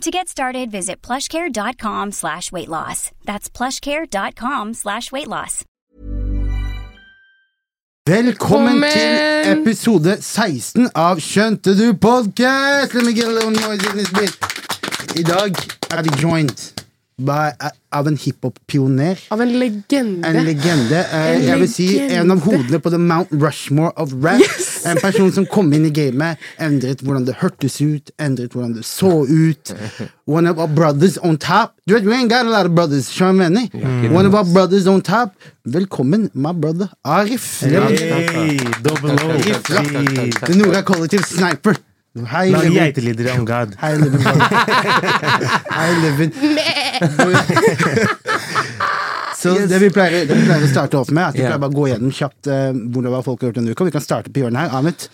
To get started, visit plushcare.com slash weight loss. That's plushcare.com slash weight loss. Velkommen Velkommen! til episode 16 av Skjønte du podcast? Let me get a little noise in this bit. I dag er vi joined by, av en hiphop-pioner. Av en legende. En legende. eh, En jeg vil si legende. en av hodene på the Mount Rushmore of rap. Yes! En person som kom inn i gamet, endret hvordan det hørtes ut, endret hvordan det så ut. One of our brothers on top. Du vet, we ain't got a lot of brothers, hva jeg? One of our brothers on top. Velkommen, my brother Arif. Hey, double O. The Nora Collective Sniper. Hei, Lag on God. Hei, Livin. Så det vi, pleier, det vi pleier å starte opp med, er at vi yeah. pleier bare å gå gjennom kjapt uh, hvordan hva folk har gjort denne uka. Vi kan starte på hjørnet her. Ahmed.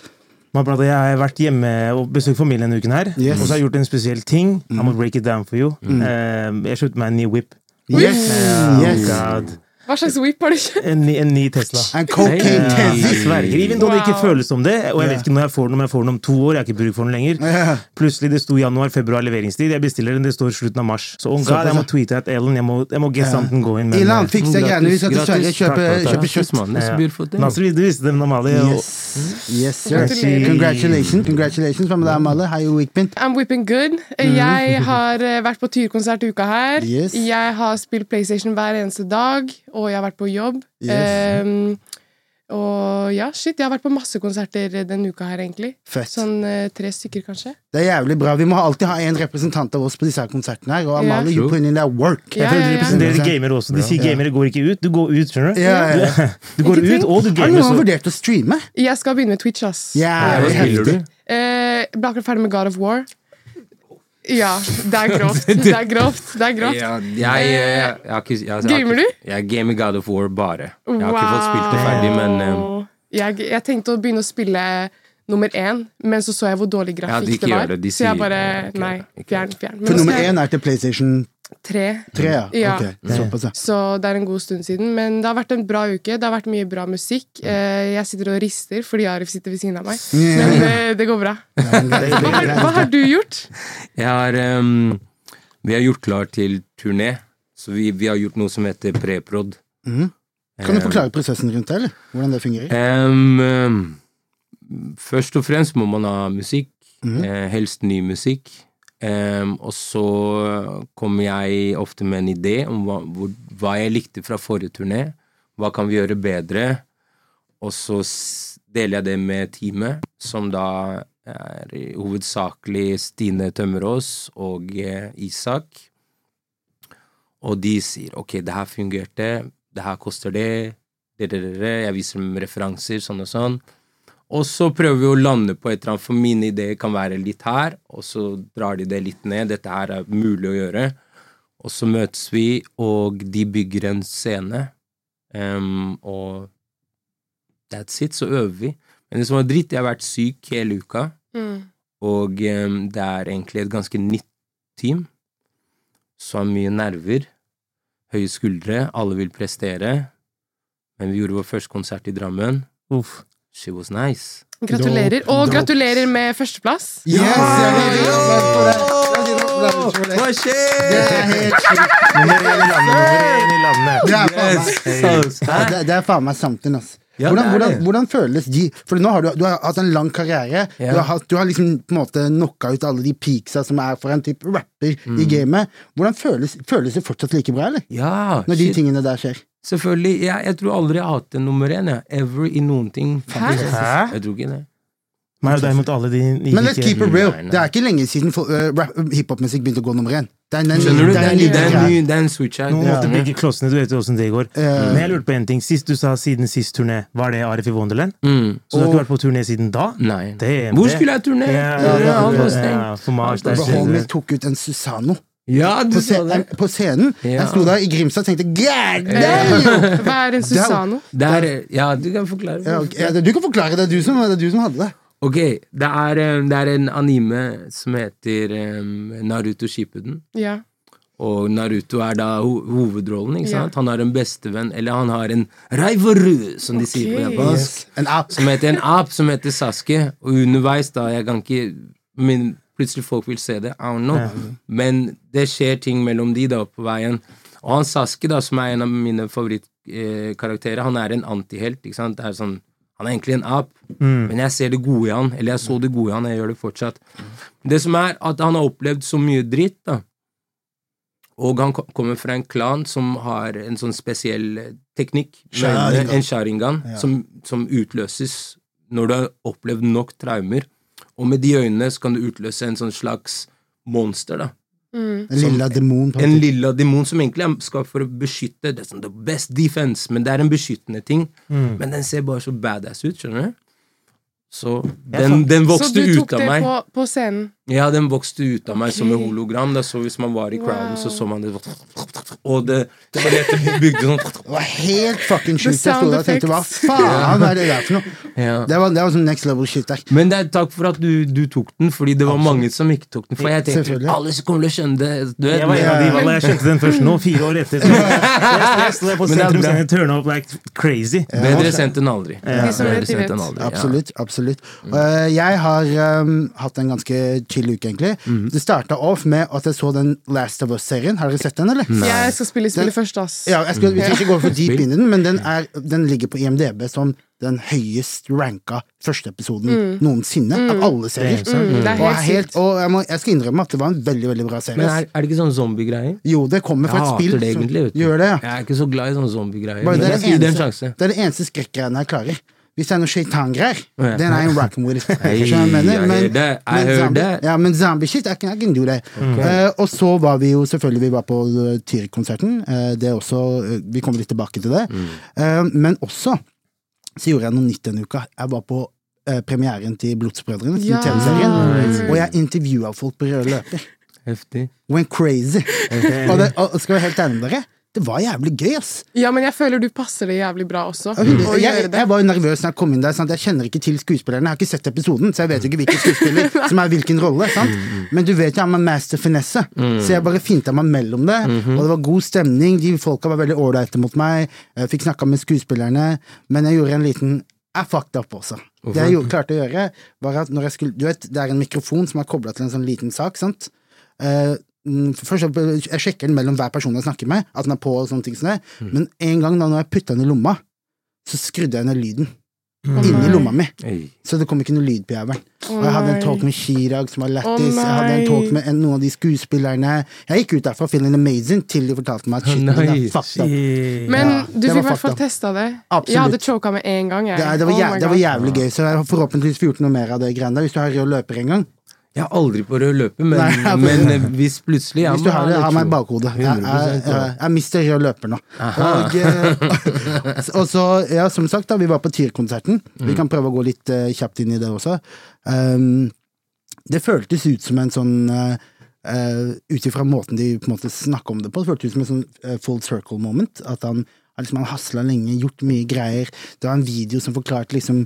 Brother, jeg har vært hjemme og besøkt familien denne uken her. Yes. Og så har jeg gjort en spesiell ting. I må break it down for you. Eh, jeg kjøpte meg en ny whip. Yes. Oh, yes. God. Hva slags whip har du kjøpt? En, ny- en ny Tesla. En cocaine Ja. Jeg Tezzy. sverger. Even though det ikke føles som det, og jeg vet ikke når jeg får den, om jeg får den om to år. Jeg har ikke bruk for den lenger. Ja. Plutselig det sto januar, februar leveringstid. Jeg bestiller den, det står slutten av mars. Så on jeg må tweete at Ellen, jeg må, jeg må get something going. Men, Ilan, eh, fiks deg gjerne. Vi skal til Sverige kjøpe, kjøpe kjøtt. thing. Nasser, du visste det, Amalie. og- Yes. yes, sir. Congratulations. Congratulations. Hva med deg, Amalie? How you whipping? I'm whipping good. Jeg har eh, vært på Tyrkonsert uka her. Yes. Jeg har spilt PlayStation hver eneste dag, og jeg har vært på jobb. Yes. Um, og ja, shit, jeg har vært på masse konserter denne uka her, egentlig. Fett. Sånn uh, tre stykker, kanskje. Det er jævlig bra. Vi må alltid ha en representant av oss på disse her konsertene her. Og. Amalie, you True. put in that work. Ja, Jeg føler ja, du representerer gamere også. De sier gamere går ikke ut. Du går ut, skjønner du? Ja, ja, ja. Du går ut, og du Har gamer. noen vurdert å streame? Jeg skal begynne med Twitch, ass. Ja, Hva er spiller du? Eh, ble akkurat ferdig med God of War. Ja, det er grovt. Det er grovt. Det er grovt. Ja, jeg, jeg, jeg, jeg har ikke jeg, har Gamer du? Jeg gamer God of War bare. Jeg har ikke fått spilt det ferdig, men um, jeg, jeg tenkte å begynne å spille nummer én, men så så jeg hvor dårlig Ja, de grafikk ikke det var. gjør det, de så jeg bare Nei, fjern, fjern. Men For nummer én er til PlayStation Tre. Tre ja. Ja. Okay. såpass, ja. Så det er en god stund siden. Men det har vært en bra uke. Det har vært mye bra musikk. Eh, Jeg sitter og rister fordi Arif sitter ved siden av meg. Men det, det går bra. Hva har, hva har du gjort? jeg har um, Vi har gjort klar til turné, så vi, vi har gjort noe som heter preprod. Mm. Kan du forklare prosessen rundt det, eller? Hvordan det fungerer? Um, um, først og fremst må man ha musikk, Mm. eh, helst ny musikk. Um, og så kommer jeg ofte med en idé om hva, hvor, hva jeg likte fra forrige turné. Hva kan vi gjøre bedre? Og så deler jeg det med teamet, som da er hovedsakelig Stine Tømmerås og eh, Isak. Og de sier ok, det her fungerte, det her koster det, det. Jeg viser dem referanser, sånn og sånn. Og så prøver vi å lande på et eller annet, for mine ideer kan være litt her, og så drar de det litt ned. Dette her er mulig å gjøre. Og så møtes vi, og de bygger en scene, um, og that's it, så øver vi. Men det som var dritt, jeg har vært syk hele uka, Mm. og um, det er egentlig et ganske nytt team. Så har mye nerver, høye skuldre, alle vil prestere. Men vi gjorde vår første konsert i Drammen. Uff. She was nice. Gratulerer. Og dope. gratulerer med førsteplass. Yes! Hva er landet. Det er faen meg, Yes. Det, det er faen meg something, ass. Ja, hvordan, hvordan, hvordan føles de For nå har du, du har hatt en lang karriere. Ja. Du, har hatt, du har liksom på en måte knocka ut alle de peaksa som er for en type rapper Mm. i gamet. Hvordan føles, føles det fortsatt like bra, eller? Ja, Når de tingene der skjer? Selvfølgelig. Jeg, jeg tror aldri jeg har hatt en nummer én, jeg. Ever i noen ting. faktisk. Hæ? Jeg tror ikke det. Men deg alle de de Men let's ikke- keep it real. Nei, nei. Det er ikke lenge siden uh, hiphop-musikk begynte å gå nummer én. Det er en, Skjønner du? det er en det er, ny, det er en switch her. Noen måtte bygge klossene, du vet jo åssen det går. Ja. Men jeg lurte på en ting. Sist du sa siden sist turné, var det Arif i Wonderland? Mm. Så du har ikke vært på turné siden da? Nei. Det- Hvor skulle jeg turné? Ja, Det er ja, alt var ja, stengt. ja, for Mars, Alt var der Ja, du På, sa scenen, det! på scenen. Ja. Jeg sto der i Grimstad og tenkte God damn! Hva er en Susano? Det er, ja, du kan forklare. Ja, okay. Ja, det- du kan forklare, det er du som, det er du som hadde det. Ok, det er, det er en anime som heter um, Naruto Shippuden. Ja. Og Naruto er da ho hovedrollen, ikke Ja. sant? Han har en bestevenn, eller han har en raivoru, som de sier på japansk. Yes. En app. Som heter en ap, som heter Sasuke. Og underveis, da, jeg kan ikke men Plutselig folk vil se det, I don't know. Men det skjer ting mellom de da på veien. Og han Saske da, som er en av mine favorittkarakterer, han er en antihelt. ikke sant? Det er sånn, han er egentlig en ap, men jeg ser det gode i han. Eller jeg så det gode i han, jeg gjør det fortsatt. Det som er at han har opplevd så mye dritt, da. Og han kommer fra en klan som har en sånn spesiell eh, teknikk, en sharingan, Ja. som, som utløses når du har opplevd nok traumer. Og med de øynene så kan du utløse en sånn slags monster, da. Mm. En lilla demon. En lilla demon som egentlig er skapt for å beskytte. Det er sånn the best defense, men det er en beskyttende ting. Mm. Men den ser bare så badass ut, skjønner du? Så den, den Så du tok det på, på scenen? Ja, den vokste ut av meg som en hologram. Da, så hvis man var i crowden, Wow. så så man det Og det, det var det bygde sånn Det var helt fucking sjukt. Jeg sto der og tenkte hva faen er det der for noe? ja. Det var, det var sånn next level shit der. Men det er takk for at du, du tok den, fordi det var mange som ikke tok den. For jeg tenkte alle kommer til å skjønne det. Du vet, Jeg var en av de, Ja. Jeg skjønte den først nå, fire år etter. Så jeg, jeg sto der på Men det sentrum turn up like crazy. Bedre sendt enn aldri. Ja. Bedre sendt enn aldri. ja. Absolutt. absolutt Uh, Jeg har um, hatt en ganske chill uke, egentlig. Mm. Det starta off med at jeg så den Last of Us-serien. Har dere sett den, eller? Jeg skal spille spillet først, ass. Ja, jeg skal, Vi skal ikke gå for deep inn i den, men den, er, den ligger på IMDb som den høyest ranka første episoden noensinne av alle serier. Mm, det er Og, er helt og jeg, må, jeg skal innrømme at det var en veldig veldig bra serie. Men er, er det ikke sånn zombiegreier? Jo, det kommer fra et spill. det som- egentlig. vet du. Gjør det, ja. Jeg er ikke så glad i sånne zombiegreier. Det, er det, det er det eneste skrekkgreiene jeg klarer. Hvis det er noe shaitan-greier, Ja. den er en rockin' with it. Hey? I Men- I men that. Ja, men zombie-shit, I can, I can do that. Eh, og så var vi jo selvfølgelig Vi var på uh, Tyrk-konserten. Uh, det er også uh, Vi kommer litt tilbake til det. Mm. Eh, men også så gjorde jeg noe nytt denne uka. Jeg var på eh, premieren til Blodsbrødrene, til Ja. TV-serien. Og jeg intervjua folk på rød løper. Heftig. Went crazy. og, det, og skal vi være helt ærlig med dere, det var jævlig gøy, ass. Ja, men jeg føler du passer det jævlig bra også. Å Jeg, jeg, det. var jo nervøs når jeg kom inn der. Sant? Jeg kjenner ikke til skuespillerne. Jeg har ikke sett episoden, så jeg vet jo ikke hvilken skuespiller som er hvilken rolle. Sant? Men du vet jo, jeg er master finesse, så jeg bare finta meg mellom det. Og det var god stemning. De folka var veldig ålreite mot meg. Jeg fikk snakka med skuespillerne. Men jeg gjorde en liten Jeg fucked up også. Det jeg gjorde, klarte å gjøre, var at når jeg skulle Du vet, det er en mikrofon som er kobla til en sånn liten sak, sant? Eh, mm, Først, jeg sjekker den mellom hver person jeg snakker med, at den er på og sånne ting som det. Men en gang da når jeg putta den i lomma, så skrudde jeg ned lyden. Inni nei. lomma mi. Hey. Så det kom ikke noe lyd på jævelen. Oh, Og jeg hadde en talk med Chirag som var lættis. Oh, Jeg hadde en talk med en, noen av de skuespillerne. Jeg gikk ut derfra feeling amazing til de fortalte meg at shit, det er Nice. fucked up. Men Ja, du fikk i hvert fall testa det. Absolutt. Jeg hadde choka med en gang. Jeg. Det, det, var, Oh jæv, det var jævlig gøy, så jeg har forhåpentligvis få gjort noe mer av det greiene der. Hvis du har rød løper en gang. Jeg er aldri på rød løper, men, Nei, men eh, hvis plutselig jeg Hvis du har det, litt ha meg i bakhodet. Jeg, jeg, 100% jeg, jeg mister rød løper nå. Og, eh, og så, ja, som sagt, da, vi var på Tyr-konserten. Vi kan prøve å gå litt uh, kjapt inn i det også. Um, det føltes ut som en sånn uh, Ut ifra måten de på en måte snakka om det på, det føltes ut som en sånn uh, full circle moment. At han har liksom, han hasla lenge, gjort mye greier. Det var en video som forklarte liksom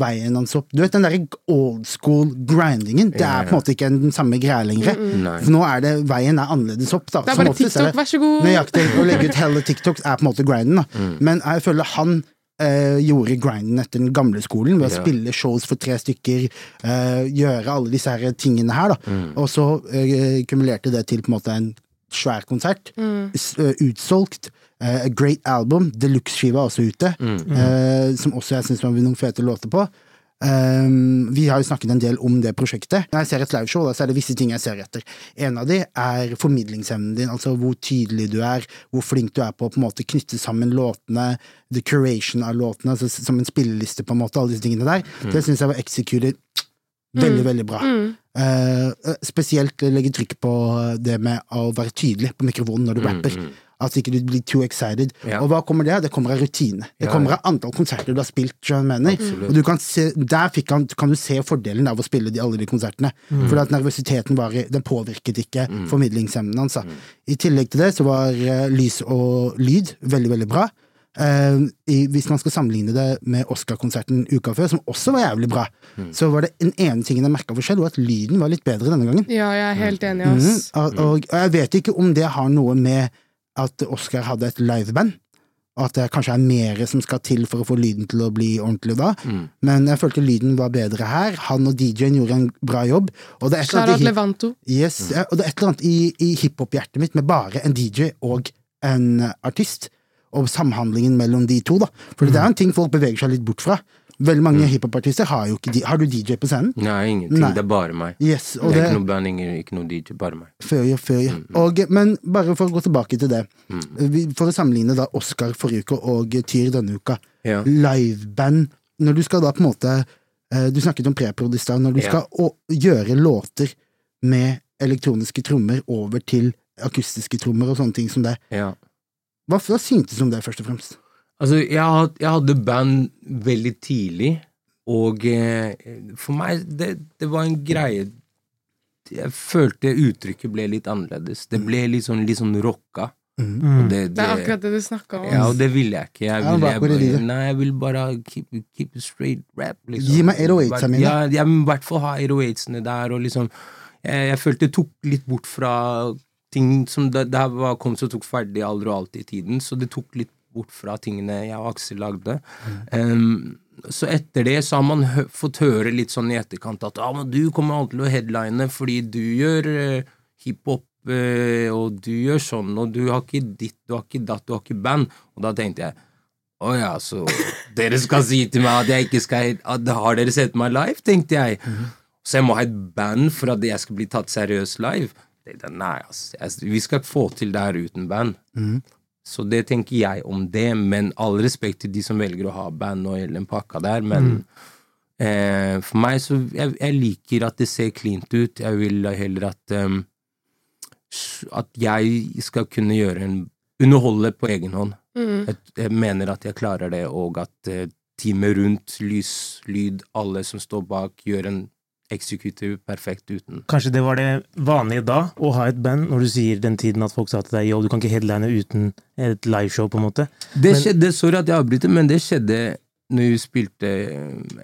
veien hans opp. Du vet den derre old school grindingen. Det er på en måte ikke den samme greia lenger. Nei. For nå er det veien er annerledes opp. Da. Det er bare TikTok, er det, vær så god. Nøyaktig. Å legge ut hele TikToks er på en måte grinden. Da. Men jeg føler han Uh, gjorde grinden etter den gamle skolen ved å Ja. spille shows for tre stykker, uh, gjøre alle disse her tingene her, da. Og så uh, kumulerte det til på en måte en svær konsert. mm. eh, utsolgt. Eh, a great album. Deluxe-skiva også ute, eh, som også jeg syns var noen fete låter på. Um, vi har jo snakket en del om det prosjektet. Når jeg ser et liveshow, da, så er det visse ting jeg ser etter. En av de er formidlingsevnen din, altså hvor tydelig du er, hvor flink du er på å på en måte knytte sammen låtene, the curation av låtene, altså som en spilleliste, på en måte, alle disse tingene der. Det syns jeg var executed veldig, veldig bra. Eh, spesielt legge trykk på det med å være tydelig på mikrofonen når du rapper. At ikke du blir too excited. Ja. Og hva kommer det av? Det kommer av rutine. Det Ja, kommer av antall konserter du har spilt. mener. Og du kan se, der fikk han, kan du se fordelen av å spille de, alle de konsertene. For at nervøsiteten var, den påvirket ikke formidlingsevnen hans. Mm. I tillegg til det så var uh, lys og lyd veldig, veldig bra. Uh, i, hvis man skal sammenligne det med Oscar-konserten uka før, som også var jævlig bra, så var det en ene tingen jeg merka forskjell, var at lyden var litt bedre denne gangen. Ja, jeg er helt enig, Mhm. ass. Og, og jeg vet ikke om det har noe med at Oscar hadde et liveband, og at det kanskje er mer som skal til for å få lyden til å bli ordentlig da, men jeg følte lyden var bedre her. Han og DJ-en gjorde en bra jobb. Og det er et eller annet Levanto. Yes, ja, og det er et eller annet i, i hiphop-hjertet mitt med bare en DJ og en artist, og samhandlingen mellom de to, da. For det er en ting folk beveger seg litt bort fra. Veldig mange hiphopartister har jo ikke de Har du DJ på scenen? Nei, ingenting. Nei. Det er bare meg. Yes, og Det er det, ikke noe blanding, ikke noe DJ, bare meg. Før ja, før ja. Og, men bare for å gå tilbake til det. Vi- For å sammenligne da Oscar forrige uke og Tyr denne uka. Ja. Liveband. Når du skal da på en måte eh, Du snakket om preprodister. Når du Ja. skal å, gjøre låter med elektroniske trommer over til akustiske trommer og sånne ting som det. Hva, hva syntes du om det, først og fremst? Altså, jeg, jeg hadde band veldig tidlig, og eh, for meg, det, det var en greie Jeg følte uttrykket ble litt annerledes. Det ble litt sånn, litt sånn rocka. Og det, Det er akkurat det du snakka om. Ja, og det ville jeg ikke. Jeg ville, jeg, bare- nei, jeg vil bare keep, keep it straight rap, liksom. Gi meg 808s, jeg mener. Ja, jeg vil i hvert fall ha 808-ene der, og liksom Jeg, jeg følte det tok litt bort fra ting som Det, det her var kom som tok ferdig aldri og alltid i tiden, så det tok litt bort fra tingene jeg og Aksel lagde. Um, så etter det så har man hø fått høre litt sånn i etterkant at ah, men du kommer alltid til å headline fordi du gjør uh, hiphop, uh, og du gjør sånn, og du har ikke ditt, du har ikke datt, du har ikke band. Og da tenkte jeg å ja, så dere skal si til meg at jeg ikke skal at, Har dere sett meg live? tenkte jeg. Så jeg må ha et band for at jeg skal bli tatt seriøst live. Nei, altså, vi skal få til det her uten band. Så det tenker jeg om det, men all respekt til de som velger å ha band og hele den pakka der, men eh, for meg så jeg, jeg liker at det ser cleant ut. Jeg vil heller at um, at jeg skal kunne gjøre en underholde på egen hånd. Mm. Jeg, jeg mener at jeg klarer det, og at uh, teamet rundt, lys, lyd, alle som står bak, gjør en executive perfekt uten. Kanskje det var det vanlige da, å ha et band, når du sier den tiden at folk sa til deg yo, du kan ikke headline uten et liveshow, på en måte. Det Men- skjedde, sorry at jeg avbryter, men det skjedde når vi spilte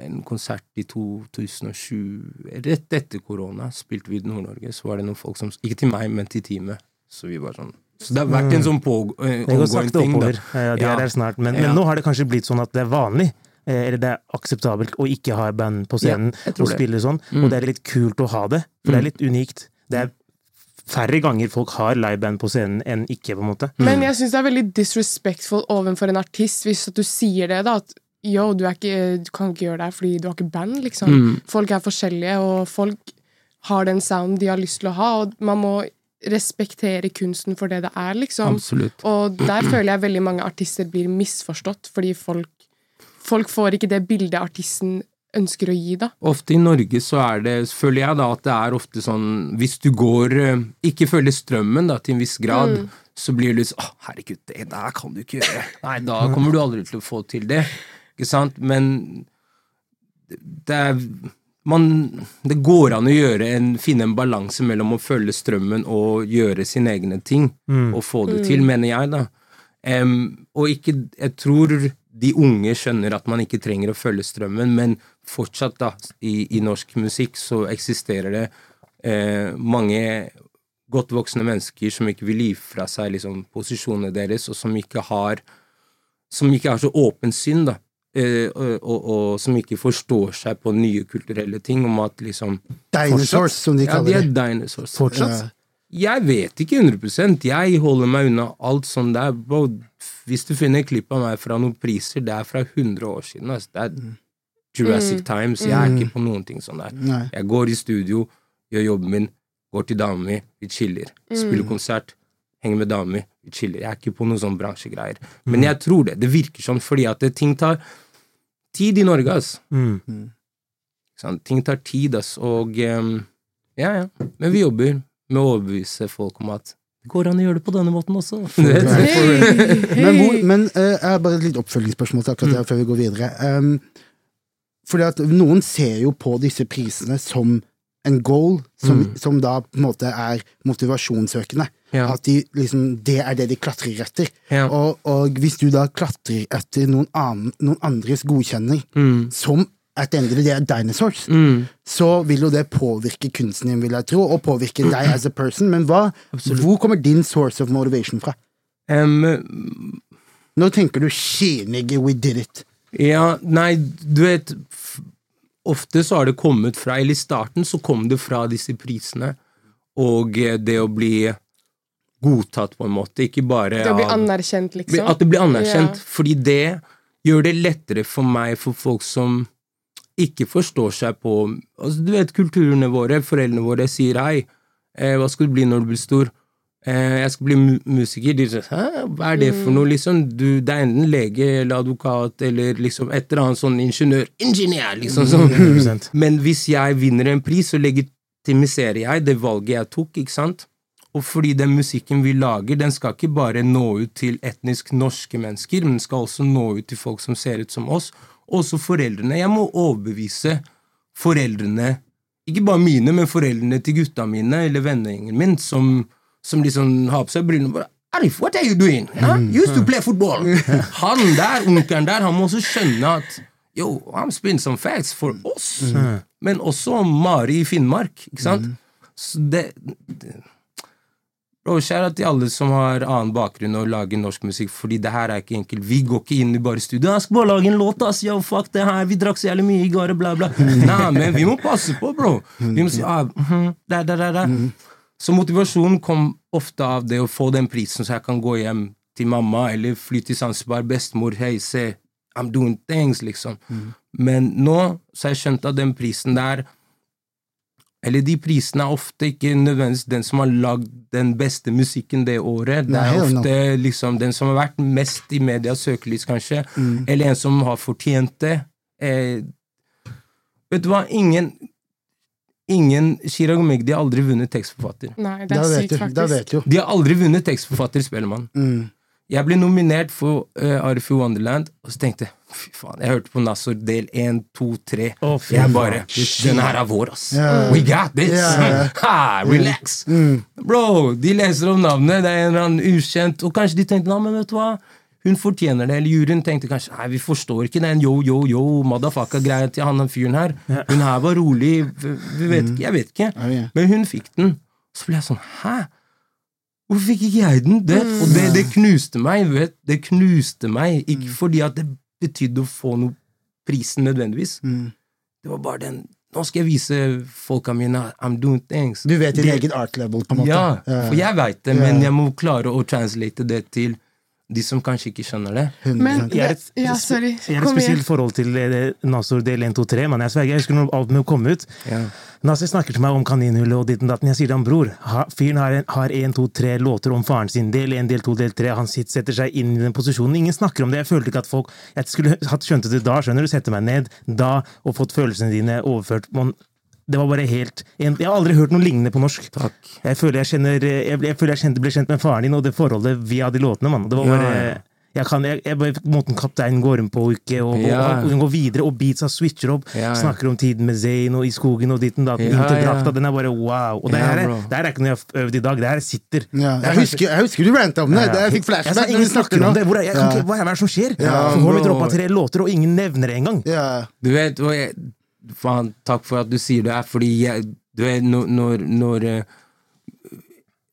en konsert i 2007, rett etter korona, spilte vi i Nord-Norge, så var det noen folk som Ikke til meg, men til teamet. Så vi var sånn Så det har vært en sånn pågående ting. Det går sakte oppover. Ja, de Ja. er der snart. Men, Ja. men nå har det kanskje blitt sånn at det er vanlig. Eh, Eller det er akseptabelt å ikke ha band på scenen Ja, og spille sånn. Mm. Og det er litt kult å ha det, for det er litt unikt. Det er færre ganger folk har liveband på scenen enn ikke, på en måte. Men jeg syns det er veldig disrespectful overfor en artist hvis at du sier det, da. At yo, du, ikke, du kan ikke gjøre det her fordi du har ikke band, liksom. Mm. Folk er forskjellige, og folk har den sounden de har lyst til å ha, og man må respektere kunsten for det det er, liksom. Absolutt. Og der føler jeg veldig mange artister blir misforstått, fordi folk, folk får ikke det bildet artisten ønsker å gi, da. Ofte i Norge så er det, føler jeg da, at det er ofte sånn Hvis du går eh, Ikke følger strømmen da, til en viss grad, Mm. så blir det litt sånn Å, herregud, det der kan du ikke gjøre. Nei, da kommer du aldri til å få til det. Ikke sant? Men det er man, det går an å gjøre en, finne en balanse mellom å følge strømmen og gjøre sine egne ting, og få det til, mener jeg, da. Um, og ikke Jeg tror de unge skjønner at man ikke trenger å følge strømmen, men fortsatt, da, i, i norsk musikk så eksisterer det eh, mange godt voksne mennesker som ikke vil gi fra seg liksom, posisjonene deres, og som ikke har som ikke har så åpent syn, da. Eh, og, og, og som ikke forstår seg på nye kulturelle ting, om at liksom Dinosaurs, som de Ja, kaller de er det. dinosaurs. Fortsatt. Jeg vet ikke 100% Jeg holder meg unna alt sånt der. Bro, hvis du finner et klipp av meg fra noen priser, det er fra 100 år siden. Altså. Det er Jurassic Times. Jeg er ikke på noen ting sånn der. Nei. Jeg går i studio, gjør jobben min, går til dama mi, vi chiller. Spiller konsert, henger med dama mi, vi chiller. Jeg er ikke på noen sånn bransjegreier. Men jeg tror det. Det virker sånn fordi at det, ting tar tid i Norge, ass. Mm. Sånn. Ting tar tid, ass. Og um, ja, ja. Men vi jobber med å overbevise folk om at Går an å gjøre det på denne måten også? Hei, Men, hvor, men uh, jeg har bare et litt oppfølgingsspørsmål til akkurat det Mm. før vi går videre. Um, fordi at noen ser jo på disse prisene som en goal, som, Mm. som da på en måte er motivasjonssøkende. Ja. At de, liksom, det er det de klatrer etter. Ja. Og, og hvis du da klatrer etter noen, annen, noen andres godkjenning, Mm. som at the end of the day er dinosaurs, Mm. så vil jo det påvirke kunsten din, vil jeg tro, og påvirke deg as a person. Men hva, Absolutt. hvor kommer din source of motivation fra? Um, Nå tenker du 'shit, nigga, we did it'? Ja, nei, du vet Ofte så har det kommet fra Eller i starten så kom det fra disse prisene. Og eh, det å bli godtatt, på en måte. Ikke bare Det å bli anerkjent, liksom. At det blir anerkjent. Ja. Fordi det gjør det lettere for meg, for folk som ikke forstår seg på altså, Du vet, kulturene våre, foreldrene våre sier hei, eh, hva skal du bli når du blir stor? Eh, jeg skal bli mu musiker. De sier hæ, hva er det for noe, liksom? Du, det er enten lege eller advokat eller liksom et eller annet sånn ingeniør. Ingeniør, liksom. Sånn. 100%. Men hvis jeg vinner en pris, så legitimiserer jeg det valget jeg tok, ikke sant? Og fordi den musikken vi lager, den skal ikke bare nå ut til etnisk norske mennesker, men den skal også nå ut til folk som ser ut som oss. Også foreldrene. Jeg må overbevise foreldrene, ikke bare mine, men foreldrene til gutta mine eller vennegjengen min, som, som liksom har på seg brillene og bare Arif, what are you doing? Huh? You used to play football. Han der, onkelen der, han må også skjønne at Yo, I'm spinning some facts for oss. Men også Mari i Finnmark, ikke sant? Så det, det Bro, Kjære til alle som har annen bakgrunn og lager norsk musikk, fordi det her er ikke enkelt. Vi går ikke inn i bare studio. 'Jeg skal bare lage en låt, ass. Yo, fuck det her. Vi drakk så jævlig mye i går, og bla, bla. Nei, men vi må passe på, bro. Vi må si ah, der, der, der, der. Så motivasjonen kom ofte av det å få den prisen, så jeg kan gå hjem til mamma eller fly til Zanzibar. Bestemor, hei, se, I'm doing things, liksom. Men nå så har jeg skjønt at den prisen der Eller de prisene er ofte ikke nødvendigvis den som har lagd den beste musikken det året. Det er ofte liksom den som har vært mest i medias søkelys, kanskje. Eller en som har fortjent det. Eh, vet du hva, ingen Ingen Chirag Megdi har aldri vunnet tekstforfatter. Nei, det er sykt, faktisk. Da vet du. De har aldri vunnet tekstforfatter, Spellemann. Mm. Jeg ble nominert for uh, Arif i Wonderland, og så tenkte jeg fy faen, jeg hørte på Nassor del 1, 2, 3. Oh, fy jeg bare Den her er vår, ass. Yeah. We got this! Ja. ha, relax! Bro, de leser om navnet, det er en eller annen ukjent, og kanskje de tenkte nei, men vet du hva? Hun fortjener det, eller juryen tenkte kanskje nei, vi forstår ikke den yo, yo, yo, motherfucker-greia til han den fyren her. Hun her var rolig, vet ikke, jeg vet ikke. Men hun fikk den. Så ble jeg sånn Hæ? Hvorfor fikk ikke jeg den? Det, og det, det knuste meg. Vet, det knuste meg. Ikke fordi at det betydde å få noe prisen nødvendigvis. Mm. Det var bare den Nå skal jeg vise folka mine I'm doing things. Du vet din Det- egen art level, på en måte. Ja, for jeg veit det, men jeg må klare å translate det til de som kanskje ikke skjønner det. Men Jeg er et, Ja, sorry. Jeg har et spesielt forhold til eh, Nasor del 1, 2, 3. Men jeg sverger, jeg husker når albumet kom ut. Nasir snakker til meg om kaninhullet og ditten datten. Jeg sier til ham, bror, ha, fyren har, en, har en, to, tre låter om faren sin. Del 1, del 2, del 3. Han sitter, setter seg inn i den posisjonen. Ingen snakker om det. Jeg følte ikke at folk Jeg skulle hatt skjønte det da, skjønner du. Sette meg ned da og fått følelsene dine overført. Man, det var bare helt Jeg har aldri hørt noe lignende på norsk. Takk. Jeg føler jeg, kjenner, jeg, jeg, føler jeg kjente, ble kjent med faren din og det forholdet via de låtene. Man. Det var bare ja. jeg kan, jeg, jeg, Måten kapteinen går inn på, ikke, og, Ja. og, og, går videre, og beatsa switcher opp. Ja, ja. Snakker om tiden med Zain og i skogen og ditten datten. Ja, Interdrakta, ja. Den er bare wow. Og det her, er- det her er ikke noe jeg har øvd i dag. Det her sitter. Ja, er jeg, husker, jeg husker du ranta om det. Ja, ja. Jeg fikk Jeg sa, flashback ingen snakker om det. Hvor er, jeg kan Ja. hva er det som skjer? Ja, Så får vi droppa tre låter, og ingen nevner det engang. Ja. Du vet, og faen, takk for at du sier det, her, fordi jeg, du vet, når, når, når eh,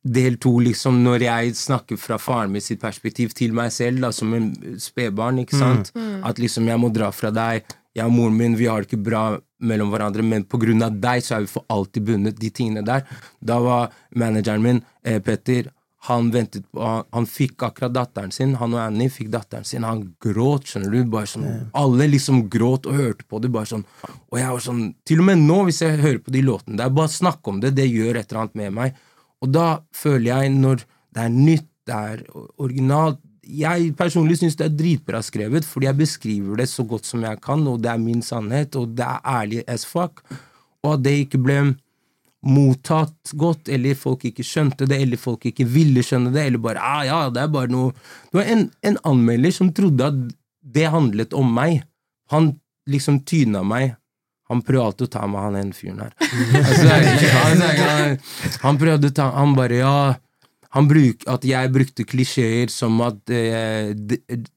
Del to, liksom, når jeg snakker fra faren min sitt perspektiv til meg selv, da, som en spedbarn, ikke sant, at liksom jeg må dra fra deg, jeg og moren min, vi har det ikke bra mellom hverandre, men på grunn av deg så er vi for alltid bundet, de tingene der. Da var manageren min, eh, Petter, han ventet på han, fikk akkurat datteren sin, han og Annie fikk datteren sin, han gråt, skjønner du, bare sånn, alle liksom gråt og hørte på det, bare sånn, og jeg var sånn, til og med nå, hvis jeg hører på de låtene der, bare snakk om det, det gjør et eller annet med meg, og da føler jeg, når det er nytt, det er originalt, jeg personlig synes det er dritbra skrevet, fordi jeg beskriver det så godt som jeg kan, og det er min sannhet, og det er ærlig as fuck, og at det ikke ble mottatt godt, eller folk ikke skjønte det, eller folk ikke ville skjønne det, eller bare ah, ja, det er bare noe Det var en, en anmelder som trodde at det handlet om meg. Han liksom tyna meg. Han prøvde å ta meg, han ene fyren her. Altså, han, han, han prøvde å ta Han bare ja han bruk, At jeg brukte klisjeer som at eh,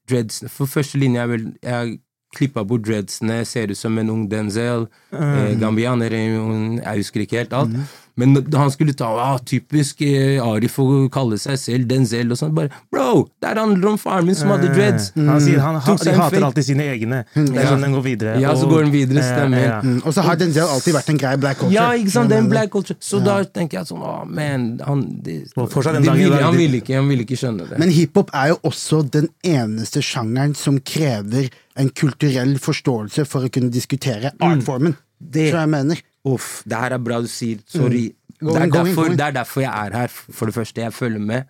dreads For første linje er vel Jeg klippa bort dreadsene, ser ut som en ung Denzel. Eh, gambianer, jeg husker ikke helt alt. Men da han skulle ta ah, typisk eh, Arif å kalle seg selv Denzel og sånn, bare Bro! Der handler om faren min som hadde dreads! Han sier han, Tok de seg en hater fake. alltid sine egne. Det er sånn den går videre. Ja, så går den videre, stemmer. Ja, ja. Mm. Og så har Denzel alltid vært en grei black culture. Ja, ikke sant, det er en black culture. Så da tenker jeg sånn oh, man, han det, Og det dag ville, Han ville ikke, han ville ikke skjønne det. Men hiphop er jo også den eneste sjangeren som krever en kulturell forståelse for å kunne diskutere artformen. Mm. Det- Tror jeg mener. Uff, det her er bra du sier. Sorry. Mm. Det, er derfor, det er derfor jeg er her. For det første, jeg følger med.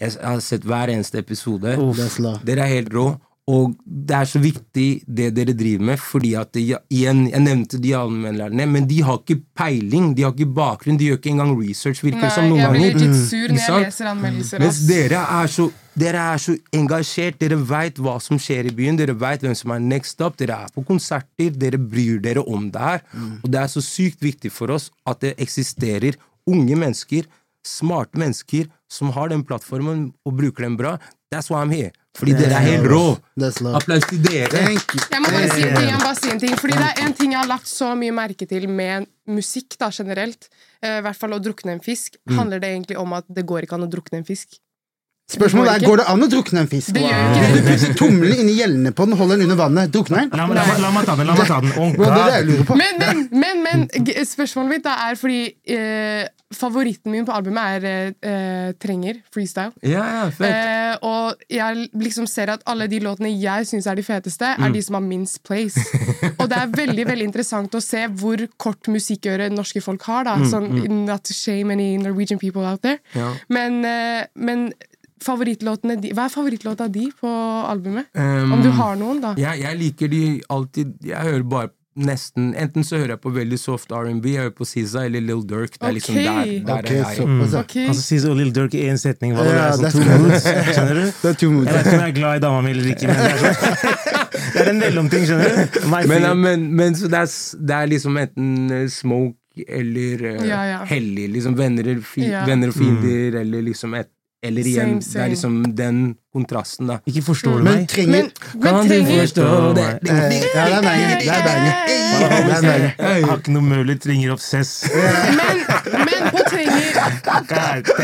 Jeg har sett hver eneste episode. Uff. Dere er helt rå. Og det er så viktig det dere driver med, fordi at det, igjen, Jeg nevnte de allmennlærerne, men de har ikke peiling, de har ikke bakgrunn, de gjør ikke engang research, virker det som noen noen jeg blir litt sur når jeg leser anmeldelser. Mens dere er så dere er så engasjert, dere veit hva som skjer i byen, dere veit hvem som er next up, dere er på konserter, dere bryr dere om det her. Og det er så sykt viktig for oss at det eksisterer unge mennesker, smarte mennesker, som har den plattformen og bruker den bra. That's why I'm here. Fordi dere er helt rå. Applaus til dere. Jeg må bare si en ting, jeg må bare si en ting Fordi det er en ting jeg har lagt så mye merke til med musikk da, generelt, eh, i hvert fall å drukne en fisk, handler det egentlig om at det går ikke an å drukne en fisk. Spørsmålet er, går det an å drukne en fisk? Hvis du putter tommelen inni gjellene på den, holder den under vannet, drukner den? La, meg- la, la meg ta den. la meg ta den. Oh. Men, men, men, men spørsmålet mitt da er fordi eh, favoritten min på albumet er eh, eh, Trenger, freestyle. Ja, ja. Eh, og jeg liksom ser at alle de låtene jeg syns er de feteste, Mm. er de som har minst place. og det er veldig veldig interessant å se hvor kort musikkøre norske folk har. da Sånn, Not to shame any Norwegian people out there. Mm, Ja. Men, eh, men favorittlåtene de, Hva er favorittlåta di på albumet? Um, Om du har noen, da. Jeg, jeg liker de alltid Jeg hører bare nesten Enten så hører jeg på veldig soft R&B, jeg hører på SZA eller Lill Durk. Det er liksom okay. der, der okay, er jeg. Mm. Okay. Altså, sier og Lill Durk i én setning. Hva, det er sånn to moods, skjønner du? Det er to moods. Jeg vet ikke om jeg er glad i dama mi eller ikke, men det er, sånn. det er en mellomting, skjønner du? My Men, ja, men, men så det er, det er liksom enten eh, smoke eller uh, Ja, ja. hellig. Liksom venner, fi, Ja. venner og fiender, eller liksom et Eller igjen, Same, det er liksom den kontrasten, da. Ikke forstår du Men meg? trenger Men, men Kan du forstå det? Det er. Det er deilig. Det er banger. Jeg har ikke noe mulig, trenger obsess. Men, men på trenger,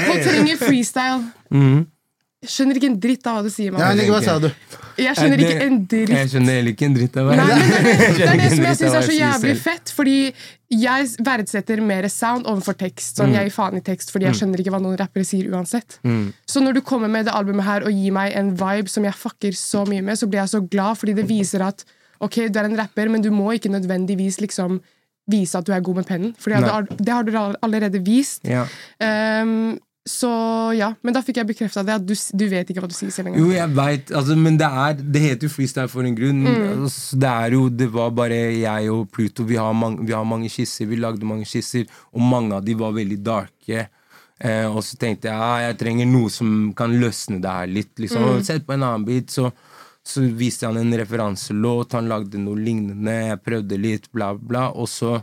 Hun trenger freestyle Mhm. Skjønner ikke en dritt av hva du sier. Ja, hva sa du? Jeg skjønner ikke en dritt. Jeg skjønner heller ikke en dritt av Nei, men det, det er det som jeg syns er så jævlig fett, fordi jeg verdsetter mer sound overfor tekst. Mm. Sånn, Jeg gir faen i tekst, fordi jeg skjønner ikke hva noen rappere sier uansett. Mm. Så når du kommer med det albumet her og gir meg en vibe som jeg fucker så mye med, så blir jeg så glad, fordi det viser at ok, du er en rapper, men du må ikke nødvendigvis liksom vise at du er god med pennen. For det har du allerede vist. Ja. Ehm, så ja, Men da fikk jeg bekrefta det, at du, du vet ikke hva du sier selv engang. Jo, jeg vet, altså, men det er Det heter jo freestyle for en grunn. Mm. Altså, det er jo Det var bare jeg og Pluto. Vi har, mange, vi har mange skisser. Vi lagde mange skisser, og mange av de var veldig darke. Eh, og så tenkte jeg ah, jeg trenger noe som kan løsne det her litt. Liksom. Mm. Sett på en annen bit, så, så viste han en referanselåt. Han lagde noe lignende. Jeg prøvde litt, bla, bla. Og så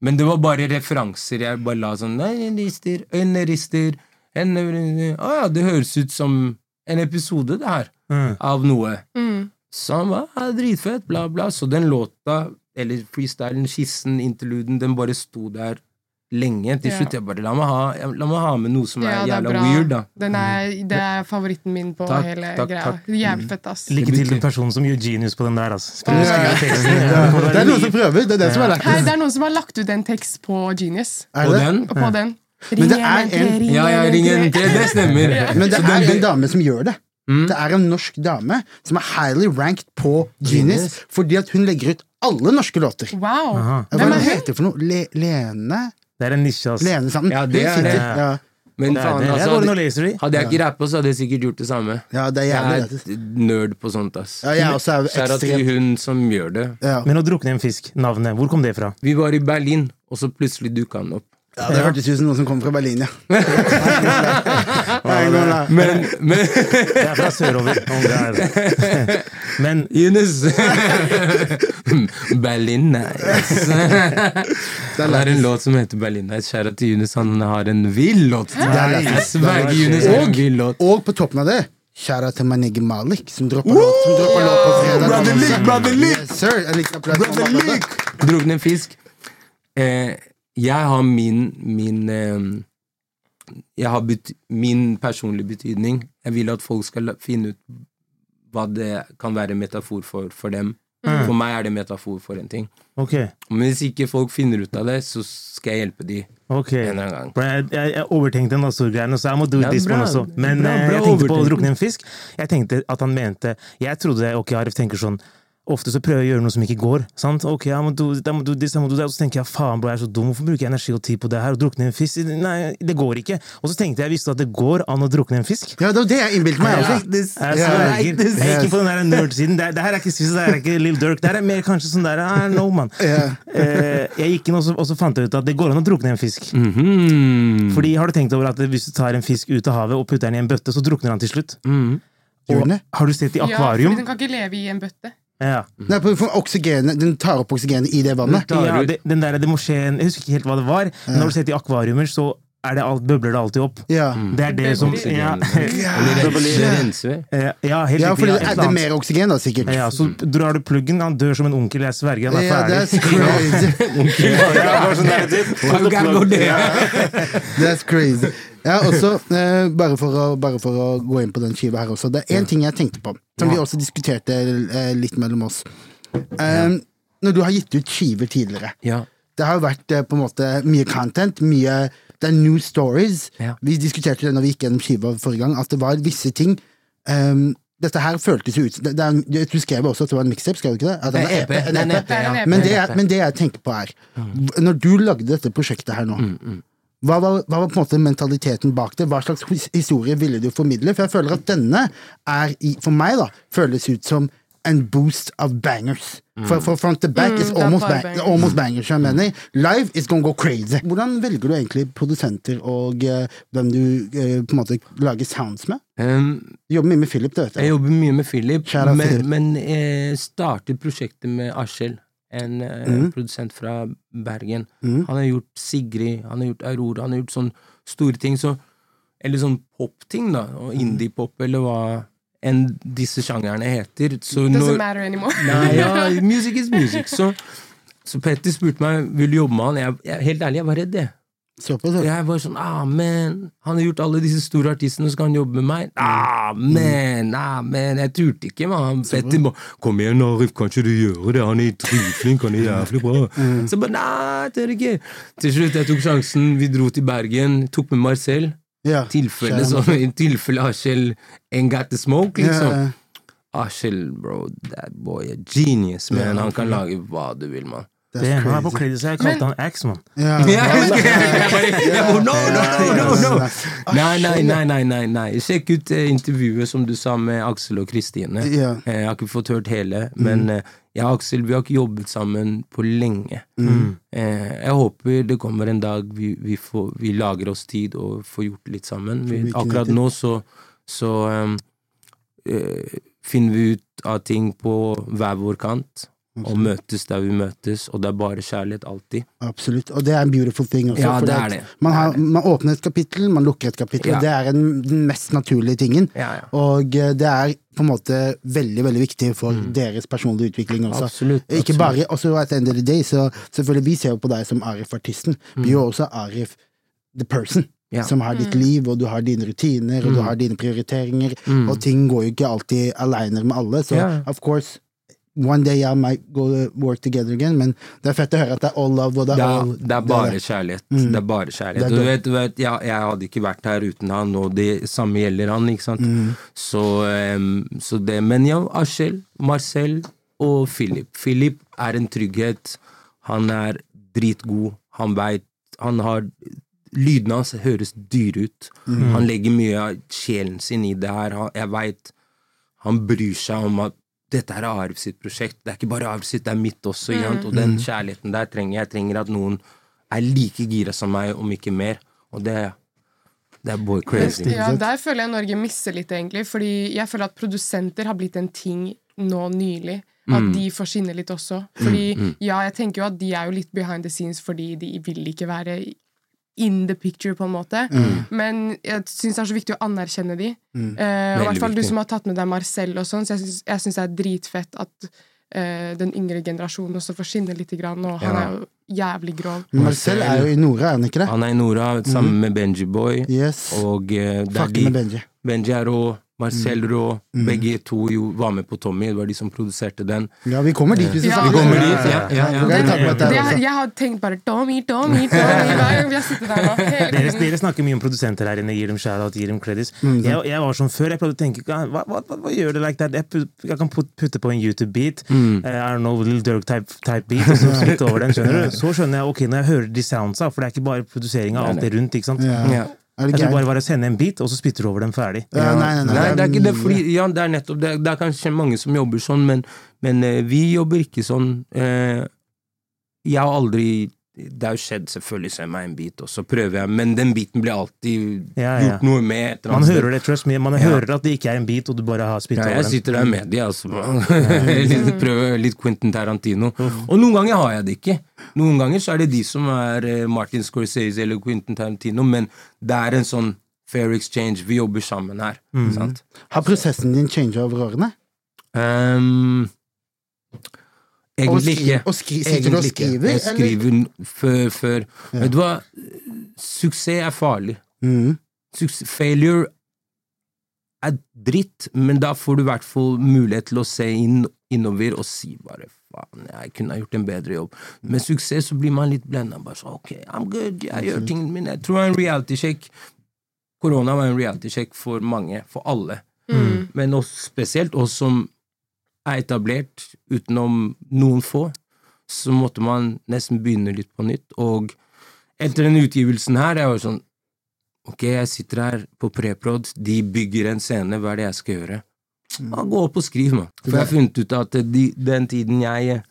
Men det var bare referanser. Jeg bare la sånn Øynene rister, øynene rister. Henne, Å ja, det høres ut som en episode, det her, Mm. av noe. Mm. Så han var ja, dritfett, bla, bla. Så den låta, eller freestylen, skissen, interluden, den bare sto der lenge. Til Ja. slutt jeg bare la meg ha, la meg ha med noe som Ja, er det er jævla bra. weird, da. Den er, det er favoritten min på Takk, hele takk, greia. takk. Jævlig fett, ass. Lykke Det til den personen som gjør genius på den der. Altså. Ja. Skriver teksten. Ja, det det er noen som prøver. Det er det som er lættis. det er noen som har lagt ut en tekst på Genius. Er Og på den Og på den. Men det Ring er 113, en- Ja, ja, ring en 113. det stemmer. Men det er en dame som gjør det. Mm. Det er en norsk dame som er highly ranked på Genius fordi at hun legger ut alle norske låter. Wow! Aha. Hva det heter for noe? Le Lene? Det er en nisje, altså. Lene sammen. Ja, det er det. Ja, Men Det faen, det. Altså, hadde, hadde jeg ikke rappa, så hadde jeg sikkert gjort det samme. ja, det er Jeg er nerd på sånt, ass. Ja, jeg også er Kjære til hun som gjør det. ja. Men å drukne en fisk, navnet, hvor kom det fra? Vi var i Berlin, og så plutselig dukka han opp. Ja, Det hørtes ut som noen som kom fra Berlin, ja. Da. Men, men Det er fra sørover. Om det er. Men Yunus Berlin Nights. Det er en låt som heter Berlin Nights. Kjære til Yunus, han har en vill låt. Jeg sverger Yunus har en vill låt. Og på toppen av det Kjære til Manig Malik, som dropper låt Som dropper låt på fredag. Brother. Leak, Brother Leak. Yes, sir. Applaus. Drukne fisk. Eh, jeg har min min eh, Jeg har min personlige betydning. Jeg vil at folk skal finne ut hva det kan være metafor for for dem. For meg er det metafor for en ting. Okay. Men hvis ikke folk finner ut av det, så skal jeg hjelpe de okay. en eller annen gang. Jeg, jeg, jeg overtenkte en masse greiene, så jeg må do Ja, this one også. Men Bra, eh, bra jeg tenkte på å drukne en fisk. Jeg tenkte at han mente Jeg trodde ok, Arif tenker sånn Ofte så prøver jeg å gjøre noe som ikke går. sant? Ok, jeg må do, jeg må do this, jeg må do that. Og så tenker jeg faen, bro, jeg er så dum. Hvorfor bruker jeg energi og tid på det her? Og drukne en fisk? Nei, det går ikke. Og så tenkte jeg visste at det går an å drukne en fisk. Ja, det var det jeg innbilte meg. Ja. også. Jeg, like this. jeg er ikke på den der nerd-siden. Det, det her er ikke Swiss, det her er ikke Lill Dirk. Det her er mer kanskje sånn der I know, man. Eh, jeg gikk inn og så, og så fant jeg ut at det går an å drukne en fisk. Mhm. Fordi Har du tenkt over at hvis du tar en fisk ut av havet og putter den i en bøtte, så drukner han til slutt? Mm. Og. Har du sett i akvarium? Ja, den kan ikke leve i en bøtte. Ja. Nei, for oksygenet, Den tar opp oksygenet i det vannet. ja det, den der, det må skje Jeg husker ikke helt hva det var, men når du ser i akvariumer, så det alt, bøbler det alltid opp. Ja, Det er det som ja, Eller rense, rense. Eh, ja, helt ja fordi det er det mer oksygen, da, sikkert. Ja, så drar du pluggen, han dør som en onkel, jeg sverger, han er Ja, ferdig. that's crazy. Ja, bare sånn there? That's crazy. Ja, også, eh, bare, for å, bare for å gå inn på den skiva her også. Det er én ting jeg tenkte på, som vi også diskuterte eh, litt mellom oss. Um, Når du har gitt ut skiver tidligere Det har jo vært eh, på en måte mye content, mye Det er new stories. Ja. Vi diskuterte det når vi gikk gjennom skiva forrige gang, at det var visse ting um, Dette her føltes jo ut det, det er, Du skrev også at det var en mixtape, skrev du ikke det? At EP. Er en EP, en ja. Men det, jeg, men det jeg tenker på er Når du lagde dette prosjektet her nå, hva var, hva var på en måte mentaliteten bak det? Hva slags historie ville du formidle? For jeg føler at denne er, for meg, da, føles ut som en boost av bangers. For, for front to back is er almost, bang, bangers. almost bangers. Jeg mener. Live is gonna go crazy. Hvordan velger du egentlig produsenter og uh, hvem du uh, på en måte lager sounds med? Um, Du jobber mye med Philip, det vet jeg jeg. jobber mye med Philip, Kjære men, Philip. men jeg startet prosjektet med Askjell, en mm. produsent fra Bergen. Mm. Han har gjort Sigrid, han har gjort Aurora, han har gjort sånne store ting. Så, eller sånn popting, da. Og Mm. indie-pop, eller hva enn disse sjangerne heter. Så Doesn't når, matter anymore. Nei, ja, music is music. Så, så Petter spurte meg vil du jobbe med han. Jeg, jeg, helt ærlig, jeg var redd, jeg. Såpass, ja. Jeg var sånn Amen! Han har gjort alle disse store artistene, så skal han jobbe med meg? Amen! man, ah, Jeg turte ikke. mann. Petter bare 'Kom igjen, Arif, kan ikke du gjøre det? Han er dritflink, han er jævlig bra.' Så jeg bare nei, jeg tør ikke. Til slutt jeg tok sjansen, vi dro til Bergen, tok med Marcel. Ja. Tilfelle sånn, i tilfelle Askjell ain't got the smoke, liksom. Ja, Askjell, bro, that boy er genius, man. Han kan lage hva du vil, mann. Det, han er på crazy. så jeg kalte han Axe, man. Ja. Nei, nei, nei, nei, nei, nei. Sjekk ut eh, intervjuet som du sa med Aksel og Kristine. Ja. Eh, jeg har ikke fått hørt hele, men eh, jeg og Aksel vi har ikke jobbet sammen på lenge. Eh, jeg håper det kommer en dag vi, vi, får, vi lager oss tid og får gjort litt sammen. Vi, akkurat nå så, så ehm, eh, finner vi ut av ting på hver vår kant. Og møtes der vi møtes, og det er bare kjærlighet alltid. Absolutt. Og det er en beautiful thing også. Ja, det er det. Man, har, man åpner et kapittel, man lukker et kapittel, Ja. det er en, den mest naturlige tingen. Ja, ja. Og eh, det er på en måte veldig veldig viktig for deres personlige utvikling også. Absolutt, Absolutt, Ikke bare, også at end of the day, så selvfølgelig Vi ser jo på deg som Arif-artisten. Vi er jo også Arif the person. Mm. Ja. Mm. Som har ditt liv, og du har dine rutiner, og du har dine prioriteringer. Og ting går jo ikke alltid aleine med alle, så yeah. of course One day I might go to work together again, men det er fett å høre at det er all love. Og det Det er, er, all, det er bare kjærlighet. Det er bare kjærlighet. Det er Du vet, du vet jeg, jeg hadde ikke vært her uten han, og det samme gjelder han, ikke sant. Så, um, så det Men ja, Askjell, Marcel og Philip. Philip er en trygghet. Han er dritgod. Han veit Han har Lydene hans høres dyre ut. Han legger mye av sjelen sin i det her. Jeg veit han bryr seg om at dette er Arv sitt prosjekt. Det er ikke bare Arv sitt, det er mitt også. Mm. Og den kjærligheten der trenger jeg. Jeg trenger at noen er like gira som meg, om ikke mer. Og det, det er boy crazy. Ja, der føler jeg Norge misser litt, egentlig. Fordi jeg føler at produsenter har blitt en ting nå nylig. At Mm. de får skinne litt også. Fordi, ja, jeg tenker jo at de er jo litt behind the scenes fordi de vil ikke være in the picture, på en måte. Mm. Men jeg syns det er så viktig å anerkjenne de. Eh, og i hvert fall du som har tatt med deg Marcel og sånn, så jeg syns- det er dritfett at uh, den yngre generasjonen også får skinne litt, grann, og han Ja. er jo jævlig grov. Marcel er jo i Nora, er han ikke det? Han er i Nora sammen med Benji Boy. Yes. Og uh, Benji. Benji er rå, Marcel rå. Begge to jo var med på Tommy, det var de som produserte den. Ja, vi kommer dit hvis vi Ja. snakker om dit, det. jeg har tenkt bare Tommy, Tommy, Tommy Dere, dere snakker mye om produsenter her inne, gir dem shout-out, gir dem credits. Mm, jeg, jeg var som før, jeg prøvde å tenke hva, hva, hva, hva gjør det like that? Jeg, put, jeg kan putte på en YouTube-beat, Mm. eh, I don't know, Little Dirk type, type beat, og så spytte over den, skjønner du? Så skjønner jeg, ok, når jeg hører de soundsa, for det er ikke bare produseringa, av alt det rundt, ikke sant? Ja. Ja. Er Jeg det tror bare bare å sende en bit, og så spytter du over den ferdig. Ja, nei, nei, nei. Nei, det er ikke det, fordi Ja, det er nettopp det. Det er kanskje mange som jobber sånn, men, men eh, vi jobber ikke sånn. Eh, jeg har aldri Det har jo skjedd, selvfølgelig, så jeg meg en bit, og så prøver jeg, men den biten blir alltid Ja, ja. gjort noe med. Man hører det, trust me, man hører at det ikke er en bit, og du bare har spyttet Ja, over jeg sitter der med de, altså. Litt- Prøver litt Quentin Tarantino. Og noen ganger har jeg det ikke. Noen ganger så er det de som er eh, Martin Scorsese eller Quentin Tarantino, men det er en sånn fair exchange. Vi jobber sammen her. Sant? Har prosessen din changa over årene? Ehm, Og egentlig ikke. og skri- sitter du og skriver, Jeg skriver før, Ja. Vet du hva? Suksess er farlig. Mm. Suks- failure er dritt, men da får du i hvert fall mulighet til å se inn, innover og si bare faen, jeg kunne ha gjort en bedre jobb. Med suksess så blir man litt blenda. Bare sånn ok, I'm good, jeg gjør tingene mine. Jeg tror det er en reality check. Korona var en reality check for mange, for alle. Mm. Men også, spesielt oss som er etablert, utenom noen få, så måtte man nesten begynne litt på nytt. Og etter den utgivelsen her, jeg var sånn Ok, jeg sitter her på preprod, de bygger en scene, hva er det jeg skal gjøre? Ja, gå opp og skriv, mann. For jeg har funnet ut at de, den tiden jeg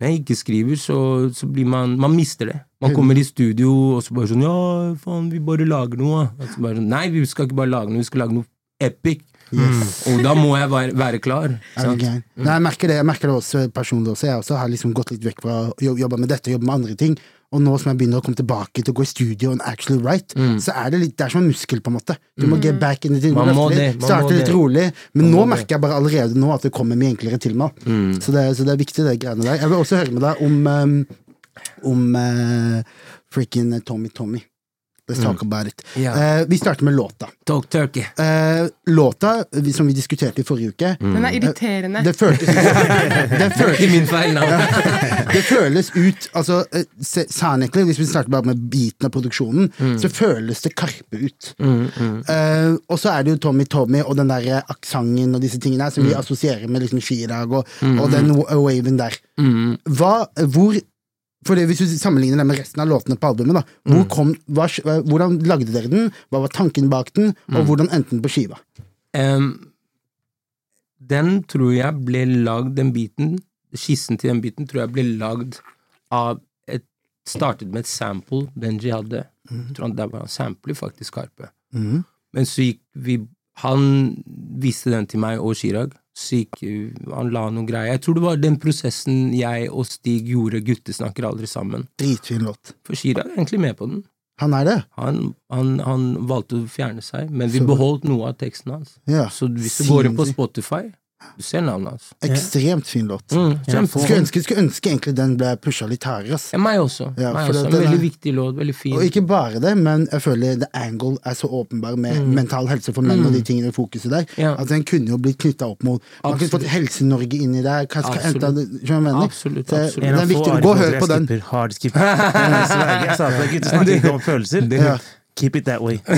jeg ikke skriver, så, så blir man Man mister det. Man kommer i studio, og så bare sånn Ja, faen, vi bare lager noe. Og så bare sånn, Nei, vi skal ikke bare lage noe, vi skal lage noe epic. Og da må jeg være, være klar. Er Sant? Nei, jeg merker det jeg merker det også personlig. også Jeg også har liksom gått litt vekk fra å jobbe med dette og jobbe med andre ting. Og nå som jeg begynner å komme tilbake til å gå i studio and actually write, så er det litt, det er som en muskel, på en måte. Du må get back in it. Man må det, man starte må litt det. rolig. Men Man nå merker jeg bare allerede nå at det kommer mye enklere til meg. Så, det, så det er viktig, det greiene der. Jeg vil også høre med deg om um, om uh, freaking Tommy Tommy. Let's talk about it. Ja. Uh, vi starter med låta. Talk turkey. Uh, låta, som vi diskuterte i forrige uke, Den er irriterende. det føltes det føltes Ikke min feil, navn. det føles ut altså, eh, se- Hvis vi starter bare med biten av produksjonen, så føles det Karpe ut. Eh, og så er det jo Tommy Tommy og den der eh, aksenten og disse tingene her som vi assosierer med liksom Chirag og, og den wa- waven der. Hva, hvor for det, Hvis du sammenligner det med resten av låtene på albumet, da, hvor kom, hva, hvordan lagde dere den? Hva var tanken bak den? Og hvordan endte den på skiva? Um, den tror jeg ble lagd, den biten, skissen til den biten, tror jeg ble lagd av et Startet med et sample Benji hadde. Jeg tror han der var han sampler faktisk Karpe. Mm. Men så gikk vi Han viste den til meg og Chirag. Så Han la noe greier. Jeg tror det var den prosessen jeg og Stig gjorde Gutter snakker aldri sammen. Dritfin låt. For Shira er egentlig med på den. Han er det? Han, han, han valgte å fjerne seg, men vi Så- beholdt noe av teksten hans. Ja. Så hvis du går inn på. Spotify, du ser navnet hans. Ekstremt fin låt. Mm, ja. Skulle ønske, skulle ønske egentlig den ble pusha litt hardere. Altså. Ja, meg også. Ja, meg også. det- En veldig er- viktig låt, veldig fin. Og ikke bare det, men jeg føler the angle er så åpenbar med mental helse for menn og de tingene i fokuset der. Mm. Ja. At den kunne jo blitt knytta opp mot Man kunne fått. Helse-Norge inn i der. Kanskje Absolutt. enda, det, skjønner du hva jeg mener? Absolutt, absolutt. Det En er viktig. Gå og hør på den. Hardskipper. Hard. Jeg sa det. Gutter snakker ikke om følelser. Ja. Keep it that way.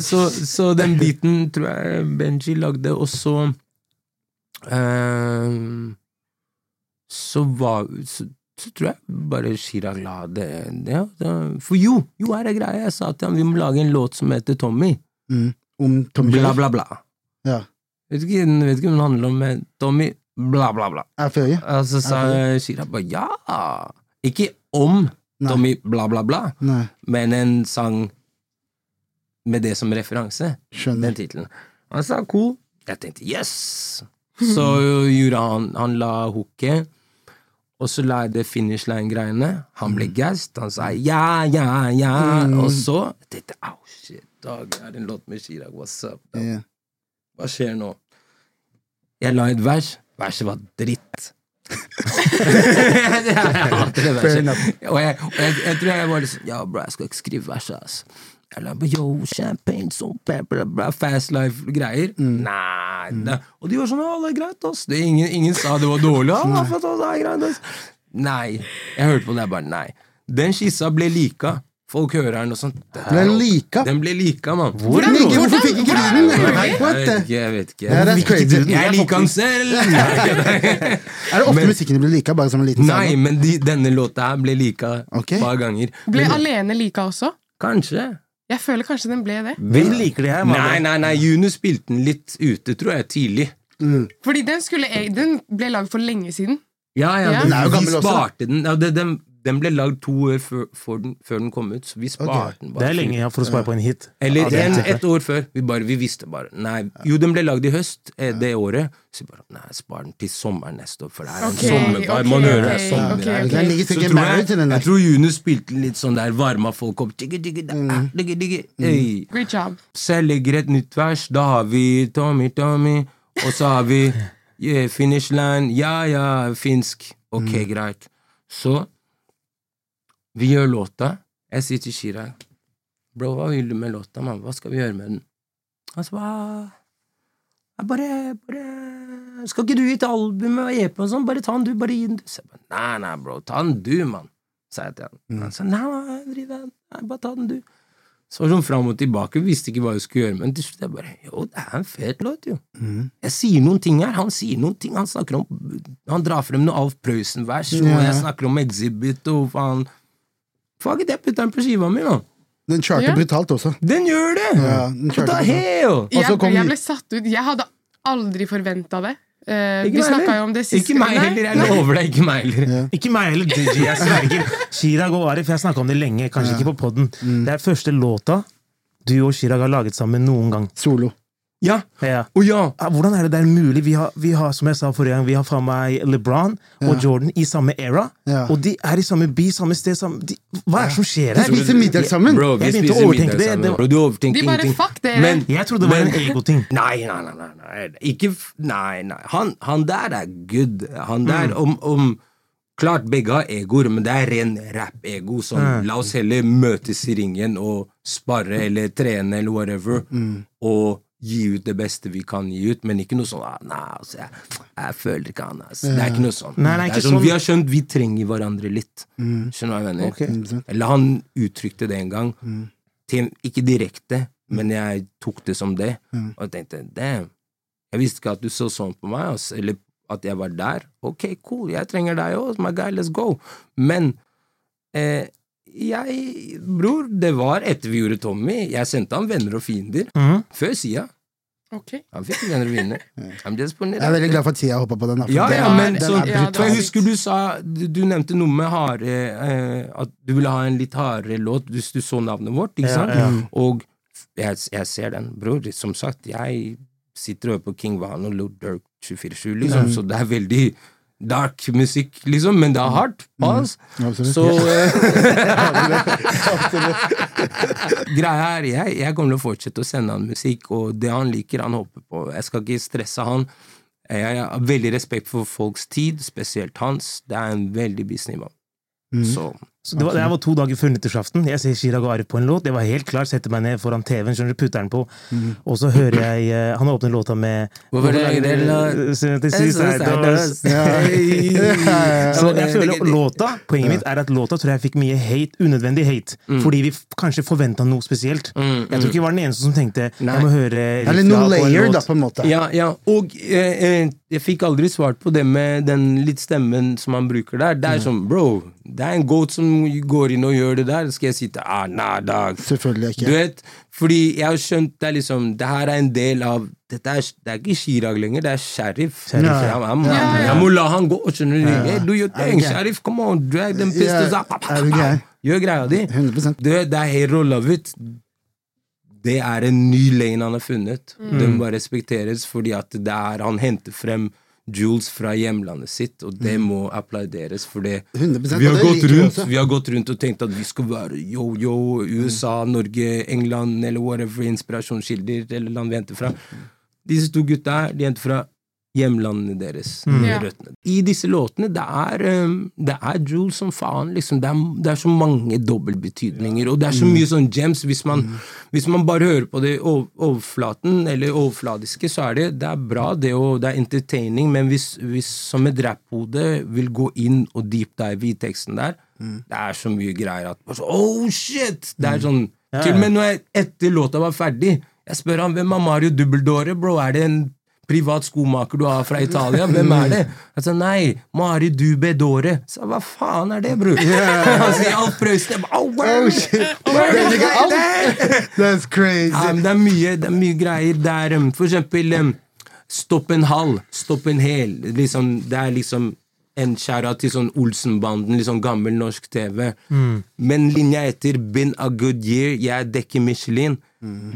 Så, så den biten tror jeg Benji lagde, og så um, Så var så, så tror jeg bare Chirag la det ja, det- For jo, jo er det greia. Jeg sa til ham vi må lage en låt som heter Tommy. Mm. Om Tommy Bla, bla, bla. Ja. Vet ikke, vet ikke om den handler om men Tommy bla, bla, bla. I feel you. Og så sa Shira bare ja! Ikke om Nei. Tommy bla, bla, bla, Nei, men en sang med det som referanse. skjønner. Den tittelen. Han sa cool. Jeg tenkte yes! Så gjorde han Han la hooket, og så la jeg det finish line-greiene. Han ble gassed. Han sa ja, ja, ja. Og så jeg tenkte jeg au, shit, Dag, det er en låt med Chirag. What's up? da? Hva skjer nå? Jeg la et vers. Verset var dritt. jeg hater det verset. Og jeg, og jeg, jeg tror jeg var litt sånn Ja, bro, jeg skal ikke skrive verset, ass. Eller yo, champagne, so bla, bla, bla, fast life-greier. Nei, nei. Og de var sånn Ja, det er greit, ass. Det, ingen, ingen sa det var dårlig. Er greit. Nei. Jeg hørte på det, jeg bare nei. Den skissa ble lika. Folk hører den og sånt. Den lika? Den ble lika, mann. Hvordan, hvordan, hvorfor fikk ikke du den? Jeg vet ikke, jeg vet ikke. Ja, that's crazy. Jeg liker den selv! Er det ofte Men- musikken blir lika, bare som en liten Nei, sang? men de, denne låta her ble lika okay. et par ganger. Ble Men- Alene lika også? Kanskje. Jeg føler kanskje den ble det. Hvem liker det her? Nei, nei, nei, Juno spilte den litt ute, tror jeg, tidlig. Fordi den, skulle, den ble lagd for lenge siden. Ja, ja, Ja. den, Den er jo vi gammel også. sparte den. Ja, det, den, den ble lagd to år før, før, den, før den kom ut, så vi sparte den bare. Det er lenge ja, for å spare på en hit. Eller Ja, en, et år før. Vi, bare, vi visste bare Nei, Jo, den ble lagd i høst eh, det året. Så vi bare Nei, spar den til sommeren neste år, for det er en okay, sommerbar. Okay, Man hører det er sommer her. Så tror jeg, den jeg tror Juno spilte litt sånn der, varma folk opp. Digge, digge, da, Mm. digge, digge. Hey. Great job. Så jeg legger et nytt vers. Da har vi Tommy, Tommy. Og så har vi yeah, Finish Line. Ja, ja, finsk. Ok, Mm. greit. Så vi gjør låta. Jeg sier til Chirag Bro, hva vil du med låta, mann? Hva skal vi gjøre med den? Han sa hva jeg bare, bare Skal ikke du gi til albumet og EP og sånn? Bare ta den, du. Bare gi den, du. Så jeg bare, nei, nei, bro. Ta den, du, mann. Sa jeg til han. Mm. Han sa nei, nei, driv deg. Nei, bare ta den, du. Så var det sånn fram og tilbake, visste ikke hva jeg skulle gjøre, men til slutt jeg bare Jo, det er en fet låt, jo. Mm. Jeg sier noen ting her, han sier noen ting, han snakker om Han drar frem noe Alf Prøysen-vers, og jeg snakker om Exhibit og faen Fuck it, jeg putter den på skiva mi, nå. Den charter Ja. brutalt også. Den gjør det! Ja, den hell? Jeg, jeg ble satt ut. Jeg hadde aldri forventa det. Uh, Ikke vi snakka jo om det sist. Ikke meg heller, jeg lover deg. Ikke meg heller. Ikke meg heller, DJ. Jeg sverger. Chirag og Arif, jeg snakka om det lenge, kanskje ikke på poden. Det er første låta du og Chirag har laget sammen noen gang. Solo. Ja. Ja. Og ja. Ja, Hvordan er det det er mulig? Vi har, vi har som jeg sa forrige gang, vi har fra meg LeBron og Jordan i samme era. Ja. Og de er i samme by, samme sted. Samme, de, hva er det som skjer De her? spiser middag sammen. Bro, vi Jeg begynte å spiser overtenke middag det. sammen. Det var- Bro, du overtenker De bare ingenting. fuck det! Men, Jeg trodde det var men- en egoting. Nei, nei, nei. nei, nei. Ikke f- Nei, nei. Han, han der er good. Han der Mm. om, om Klart begge har egoer, men det er ren rap-ego. Sånn, La oss heller møtes i ringen og spare eller trene eller whatever, Mm. og gi ut det beste vi kan gi ut, men ikke noe sånn ah, Nei, altså, jeg, jeg føler ikke han, altså. Det er ikke noe sånn. Nei, nei, ikke sånn sånn. Vi har skjønt vi trenger hverandre litt. Skjønner du hva jeg mener? Okay. Eller han uttrykte det en gang. Til, ikke direkte, men jeg tok det som det. Og jeg tenkte damn, jeg visste ikke at du så sånn på meg, altså. eller at jeg var der. Ok, cool, jeg trenger deg òg, my guy, let's go. Men eh, jeg Bror, det var etter vi gjorde Tommy. Jeg sendte han venner og fiender. Mm. Før sida. Ok. Han fikk venner og. I'm just putting it Jeg er veldig glad for at Tia hoppa på den. da, for Ja, ja, men den sånn, er ja, jeg er husker du sa Du, du nevnte noe med harde eh, At du ville ha en litt hardere låt hvis du så navnet vårt, ikke sant? ja. Og jeg, jeg ser den, bror. Som sagt, jeg sitter og hører på King Van og Lord Dirk 24-7, liksom, så det er veldig dark musikk, liksom, men det er hardt. Absolutt. Så eh, Greia er, jeg, jeg kommer til å fortsette å sende han musikk, og det han liker, han håper på. Jeg skal ikke stresse han. Jeg har veldig respekt for folks tid, spesielt hans. Det er en veldig busy mann. Så Så det, var, det var to dager før nyttårsaften. Jeg ser Chirag og Arif på en låt. Det var helt klart. Setter meg ned foran TV-en, skjønner du, putter den på. Og så hører jeg eh, Han åpner låta med Hvorfor lager dere. Så jeg føler låta, Poenget mitt er at låta tror jeg fikk mye hate, unødvendig hate. Fordi vi f- kanskje forventa noe spesielt. Mm, Jeg tror ikke jeg var den eneste som tenkte Nei. jeg må høre Eller Rifla noe layer, da, på en måte. Ja, ja, og eh, eh, jeg fikk aldri svart på det med den litt stemmen som han bruker der. Det er sånn, bro, det er en goat som går inn og gjør det der. Skal jeg sitte ah, nah, dag. Selvfølgelig ikke. Du vet, fordi jeg har skjønt det er liksom Det her er en del av dette er, Det er ikke Chirag lenger, det er Sheriff. Sheriff, ja. jeg, jeg, jeg, ja. jeg må la han gå, skjønner du. Hey, do your thing. Sheriff. Come on, drag them pistols Ja, up. Gjør greia di. 100 Du vet, det er hero love it. Det er en ny lane han har funnet. Mm. Den må respekteres fordi at det er han henter frem Jules fra hjemlandet sitt, og det må applauderes for det. Vi har, gått rundt, vi har gått rundt og tenkt at vi skal være yo-yo, USA, Norge, England eller whatever inspirasjonskilder eller land vi henter fra. Disse to gutta her, de henter fra hjemlandene deres. Mm. Røttene. I disse låtene, det er, um, det er Jules som faen, liksom. Det er, det er så mange dobbeltbetydninger, og det er så mye sånn gems. Hvis man, hvis man bare hører på det overflaten, eller overfladiske, så er det, det er bra, det, og det er entertaining, men hvis, hvis som et rapphode vil gå inn og deep dive i teksten der, det er så mye greier at så, Oh, shit! Det er sånn Til og med når jeg etter låta var ferdig, jeg spør han hvem er Mario Dubbeldore, bro? Er det en privat skomaker du har fra Italia? Hvem er det? Jeg sa nei, Mari Dubedore. Så hva faen er det, bror? Han sier Alf Prøysen. Oh, word! Oh, alt. there! That's crazy. Ja, det, er mye, det er mye greier der. um, For eksempel um, Stopp en halv, stopp en hel. Liksom, det er liksom en skjæra til sånn Olsenbanden, sånn gammel norsk TV. Men linja etter Been a good year, jeg dekker Michelin.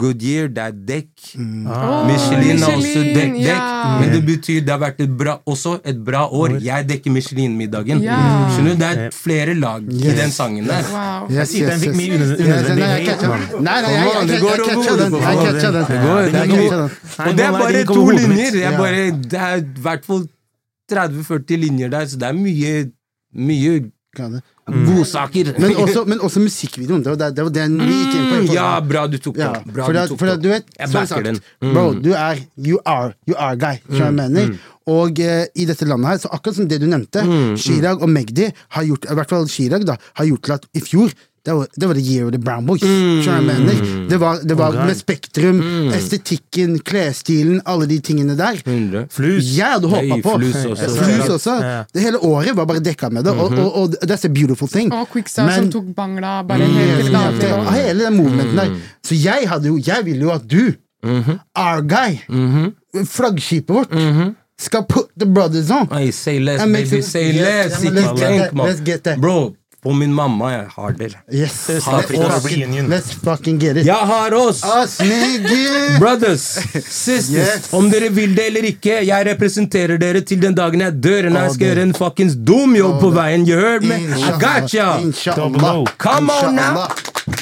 Good year, det er dekk. Åh, Michelin er også dekk, dekk. ja. Men det betyr det har vært et bra, også et bra år. Jeg dekker Michelin-middagen. Ja. Skjønner du? Det er flere lag i den sangen der. Wow. Yes, yes, den yes, fikk yes. mye unødvendig- Yes, hate, mann. Nei, nei, jeg, Kom jeg, jeg, jeg over den. Det det. Og det er er bare to linjer. Jeg Ja. bare, det er i hvert fall 30-40 linjer der, så det er mye Mye det. Godsaker. Men også, men også musikkvideoen. Det var det, det, var den vi gikk inn på. Mm, Ja, bra du tok på. Ja. Bra for du tok for du vet, Jeg som backer sagt, den. Mm. bro, du er you are, you are guy, jeg mener? Og uh, i dette landet her, så akkurat som det du nevnte, Mm, Chirag og Magdi har gjort, i hvert fall Chirag da, har gjort til at i fjor det var, det var the year of the brown boys. Mm. Det var, det var med Spektrum, estetikken, klesstilen, alle de tingene der. 100. Flus. Jeg hadde håpa på Flus også. Mhm. Flus også. Det hele året var bare dekka med det, og, og, og that's a beautiful thing. Og Quickstar Men- som tok Bangla bare helt til Ja, det- hele den movementen der. Så jeg, hadde jo, jeg ville jo at du, our guy, flaggskipet vårt, skal put the brothers on. Hey, say less, baby. Say less. Ikke let's get let's get that. Bro, på min mamma jeg har dere. Yes. Let's fucking- get it. Jeg har oss! Us! Brothers, sisters, Yes. om dere vil det eller ikke, jeg representerer dere til den dagen jeg dør. Når jeg skal gjøre en fuckings dum jobb på veien. You heard me? I got ya! Come on now!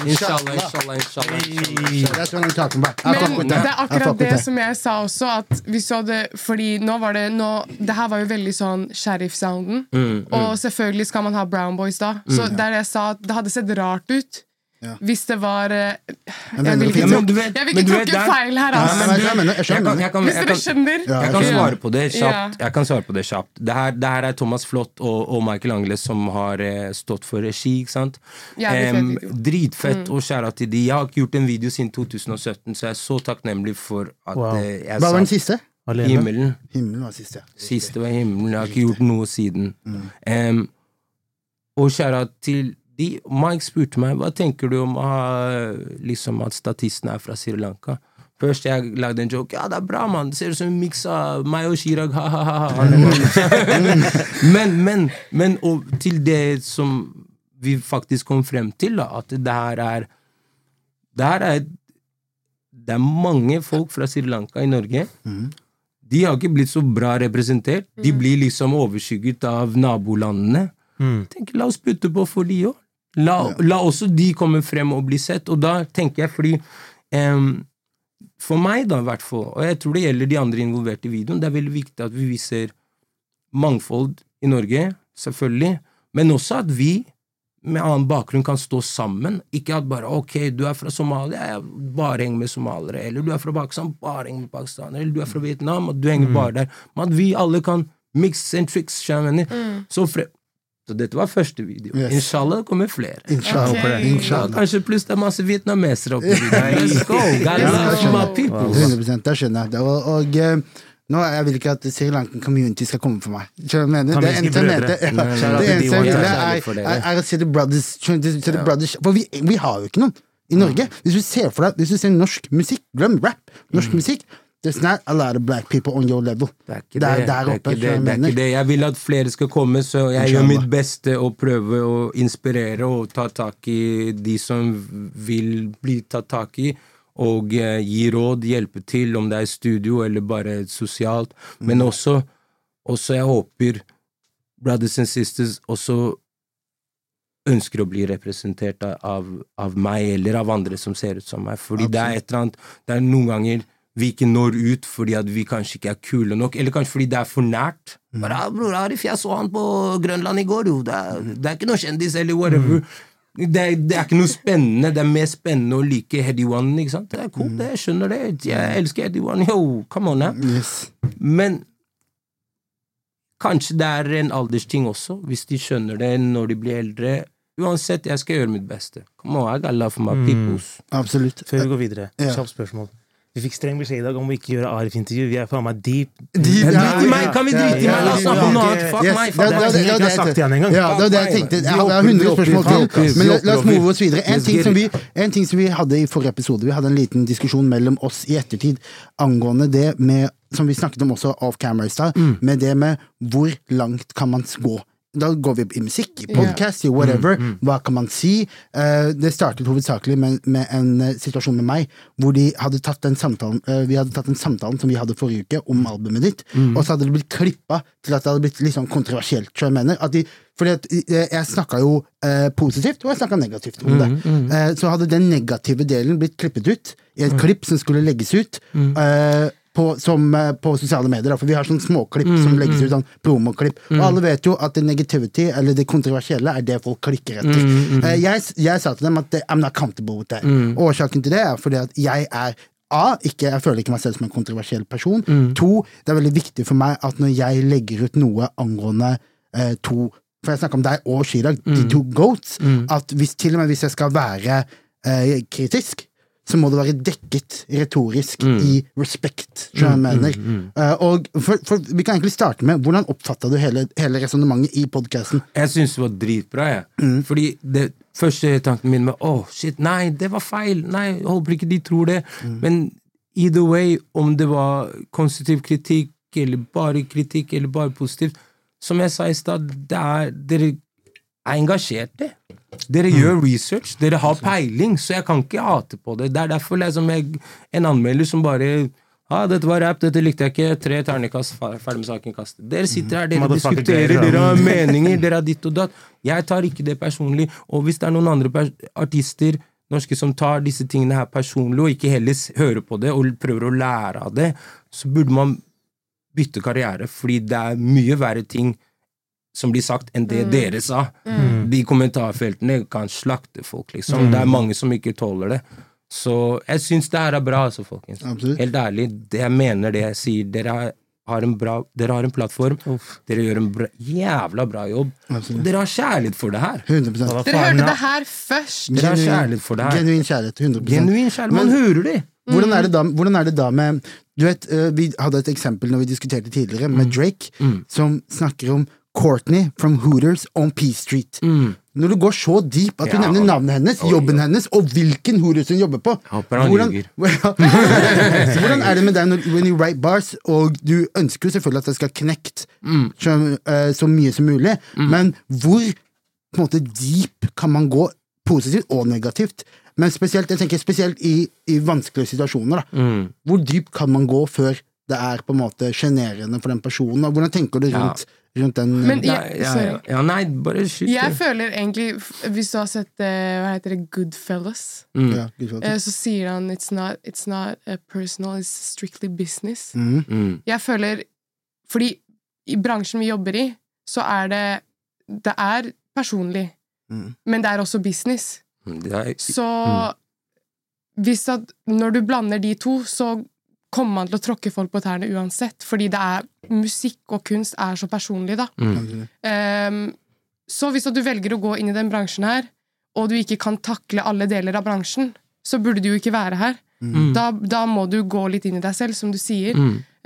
Inshallah. Inshallah, inshallah, inshallah. inshallah. That's what I'm talking about. Men det er akkurat det som jeg sa også, at vi så det Fordi nå var det nå, Det her var jo veldig sånn sheriff-sounden. Mm, Og selvfølgelig skal man ha Brown Boys da. Så der jeg sa at det hadde sett rart ut Ja. hvis det var eh, Jeg vil ikke, Ja, men tråkke- vet- jeg vil ikke tråkke feil her, Ja, altså. men jeg skjønner, jeg Jeg kan, jeg kan, Hvis dere skjønner. Jeg kan svare på det kjapt. Ja. Jeg kan svare på det kjapt. Det her, det her er Thomas Flott og, og Michael Angles som har eh, stått for regi. ikke sant? Video. dritfett, og skjæra til de. Jeg har ikke gjort en video siden 2017, så jeg er så takknemlig for at Wow. eh, jeg Hva var den siste? Alene. himmelen. Himmelen var siste. ja. Siste var himmelen. Jeg har ikke gjort noe siden. Em, og kjære til de Mike spurte meg hva tenker du om å liksom at statisten er fra Sri Lanka. Først jeg lagde en joke. Ja, det er bra, mann. Det ser ut som en miks av meg og Chirag. Ha-ha-ha. men, men, men og til det som vi faktisk kom frem til, da, at det her er Det her er Det er mange folk fra Sri Lanka i Norge. De har ikke blitt så bra representert. De blir liksom overskygget av nabolandene. Mm. Tenk, La oss putte på for de òg. La, la også de komme frem og bli sett. Og da tenker jeg fordi um, For meg, da, i hvert fall, og jeg tror det gjelder de andre involverte i videoen, det er veldig viktig at vi viser mangfold i Norge, selvfølgelig, men også at vi med annen bakgrunn kan stå sammen. Ikke at bare ok, du er fra Somalia, jeg bare henger med somaliere. Eller du er fra Pakistan, bare henger med pakistanere. Eller du er fra Vietnam, og du henger bare der. Men at vi alle kan mix and tricks, skjønner du? Så, fre så dette var første video. Yes. Inshallah kommer flere. Inshallah. Okay. Inshallah. kanskje pluss det er masse vietnamesere oppi der. Let's go! God my people. 100 det skjønner jeg. Det, og, og eh, Nå, Jeg vil ikke at Sri Lankan community skal komme for meg. Skjønner du hva jeg mener? Det eneste jeg vil, jeg var er, å se the brothers, skjønner du, se the brothers For vi, vi har jo ikke noen i Norge. Hvis du ser for deg Hvis du ser norsk musikk, glem rap. Norsk musikk There's not a lot of black people on your level. Det er ikke Det det. er ikke det, er jeg ikke det. Jeg vil at flere skal komme, så jeg gjør mitt beste å prøve å inspirere og ta tak i de som vil bli tatt tak i, og eh, gi råd, hjelpe til, om det er studio eller bare sosialt. Men også, også jeg håper brothers and sisters også ønsker å bli representert av, av meg eller av andre som ser ut som meg. Fordi det er et eller annet Det er noen ganger vi ikke når ut fordi at vi kanskje ikke er kule nok, eller kanskje fordi det er for nært. Bare, ja, bror Arif, jeg så han på Grønland i går, jo. Det er, det er ikke noe kjendis, eller whatever. Det, er, det er ikke noe spennende. Det er mer spennende å like Heddy One. ikke sant? Det er cool, det, jeg skjønner det. Jeg elsker Heddy One. Yo, come on, eh? Yes. Men kanskje det er en aldersting også, hvis de skjønner det når de blir eldre. Uansett, jeg skal gjøre mitt beste. Come on, I got love for my peoples. Absolutt. Før vi går videre, Ja. kjapt spørsmål. Vi fikk streng beskjed i dag om å ikke gjøre Arif-intervju. Vi er faen meg deep. deep Ja, ja, meg! Kan vi drite i meg? La oss snakke om noe annet. Fuck meg! Fuck det- det- det- sagt til han engang. Ja, det var det jeg tenkte. Jeg har 100 spørsmål til, men la, oss move oss videre. En ting, som vi, en ting som vi hadde i forrige episode, vi hadde en liten diskusjon mellom oss i ettertid angående det med, som vi snakket om også off camera i stad, med det med hvor langt kan man gå. Da går vi i musikk, i podcast, i whatever. Hva kan man si? Uh, det startet hovedsakelig med, med en uh, situasjon med meg, hvor de hadde tatt den samtalen uh, vi hadde tatt den samtalen som vi hadde forrige uke, om albumet ditt, og så hadde det blitt klippa til at det hadde blitt litt sånn kontroversielt. Så jeg mener at de fordi at jeg snakka jo positivt, og jeg snakka negativt om det. Eh, så hadde den negative delen blitt klippet ut i et klipp som skulle legges ut. Eh, på, som, eh, på sosiale medier, da, for vi har sånne småklipp som legges ut, sånn promoklipp. Og alle vet jo at det negativity, eller det kontroversielle, er det folk klikker etter. Mm, jeg, jeg sa til dem at eh, I'm not comfortable with that. Årsaken til det er fordi at jeg er A, ikke, jeg føler ikke meg selv som en kontroversiell person. To, det er veldig viktig for meg at når jeg legger ut noe angående eh, to For jeg snakker om deg og Chirag, de to goats. At hvis, til og med hvis jeg skal være eh, kritisk, så må det være dekket retorisk i respekt, som jeg mener. Eh, og for, for, vi kan egentlig starte med hvordan oppfatta du hele, hele resonnementet i podkasten? Jeg syns det var dritbra, jeg. Mm. Fordi det første tanken min var åh, shit, nei, det var feil. Nei, jeg håper ikke de tror det. Mm. Men either way, om det var konstruktiv kritikk, eller bare kritikk, eller bare positivt, som jeg sa i stad, er dere er engasjerte. Dere gjør research, dere har peiling, så jeg kan ikke hate på det. Det er derfor liksom jeg, en anmelder som bare Ja, dette var rap, dette likte jeg ikke. Tre ternekast, fer- ferdig med saken, kast. Dere sitter her, dere mm. diskuterer, dere, har meninger, dere har ditt og datt. Jeg tar ikke det personlig. Og hvis det er noen andre artister norske som tar disse tingene her personlig, og ikke heller hører på det og prøver å lære av det, så burde man bytte karriere, fordi det er mye verre ting som blir sagt, enn det dere sa. De kommentarfeltene kan slakte folk, liksom. Det er mange som ikke tåler det. Så jeg syns det her er bra, altså, folkens. Absolutt. Helt ærlig, det jeg mener det jeg sier. Dere har, har en bra Dere har en plattform. Dere gjør en bra, jævla bra jobb. Absolutt. Dere har kjærlighet for det her. 100%. Dere hørte det her først! Dere har kjærlighet for det her. Genuin kjærlighet. 100 Genuin kjærlighet. Man hører det. Hvordan er, det da, hvordan er det da med Du vet, eh, Vi hadde et eksempel når vi diskuterte tidligere, med Drake, som snakker om Courtney from Hooters on P Street. Når du går så deep at du Ja. nevner navnet hennes, Oi, jobben hennes og hvilken Hooters hun jobber på hvordan, hvordan er det med deg når when you write bars, og du ønsker jo selvfølgelig at det skal connect så, uh, så mye som mulig, men hvor på en måte deep kan man gå, positivt og negativt? Men spesielt, jeg tenker spesielt i, i vanskelige situasjoner. Da. Hvor dypt kan man gå før det er på en måte sjenerende for den personen? Og hvordan tenker du rundt, rundt den eh, Men Ja, ja, ja. ja, nei, bare skyt. Jeg føler egentlig Hvis du har sett eh, hva heter det, Goodfellas, ja, Gud, eh, så sier han it's not, it's not personal, it's strictly business. Mm. Mm. Jeg føler Fordi i bransjen vi jobber i, så er det Det er personlig, Mm. men det er også business. Er, Så hvis at når du blander de to, så kommer man til å tråkke folk på tærne uansett. Fordi det er musikk og kunst er så personlig, da. mm. Um, så hvis du velger å gå inn i den bransjen her, og du ikke kan takle alle deler av bransjen, så burde du jo ikke være her. Da, da må du gå litt inn i deg selv, som du sier.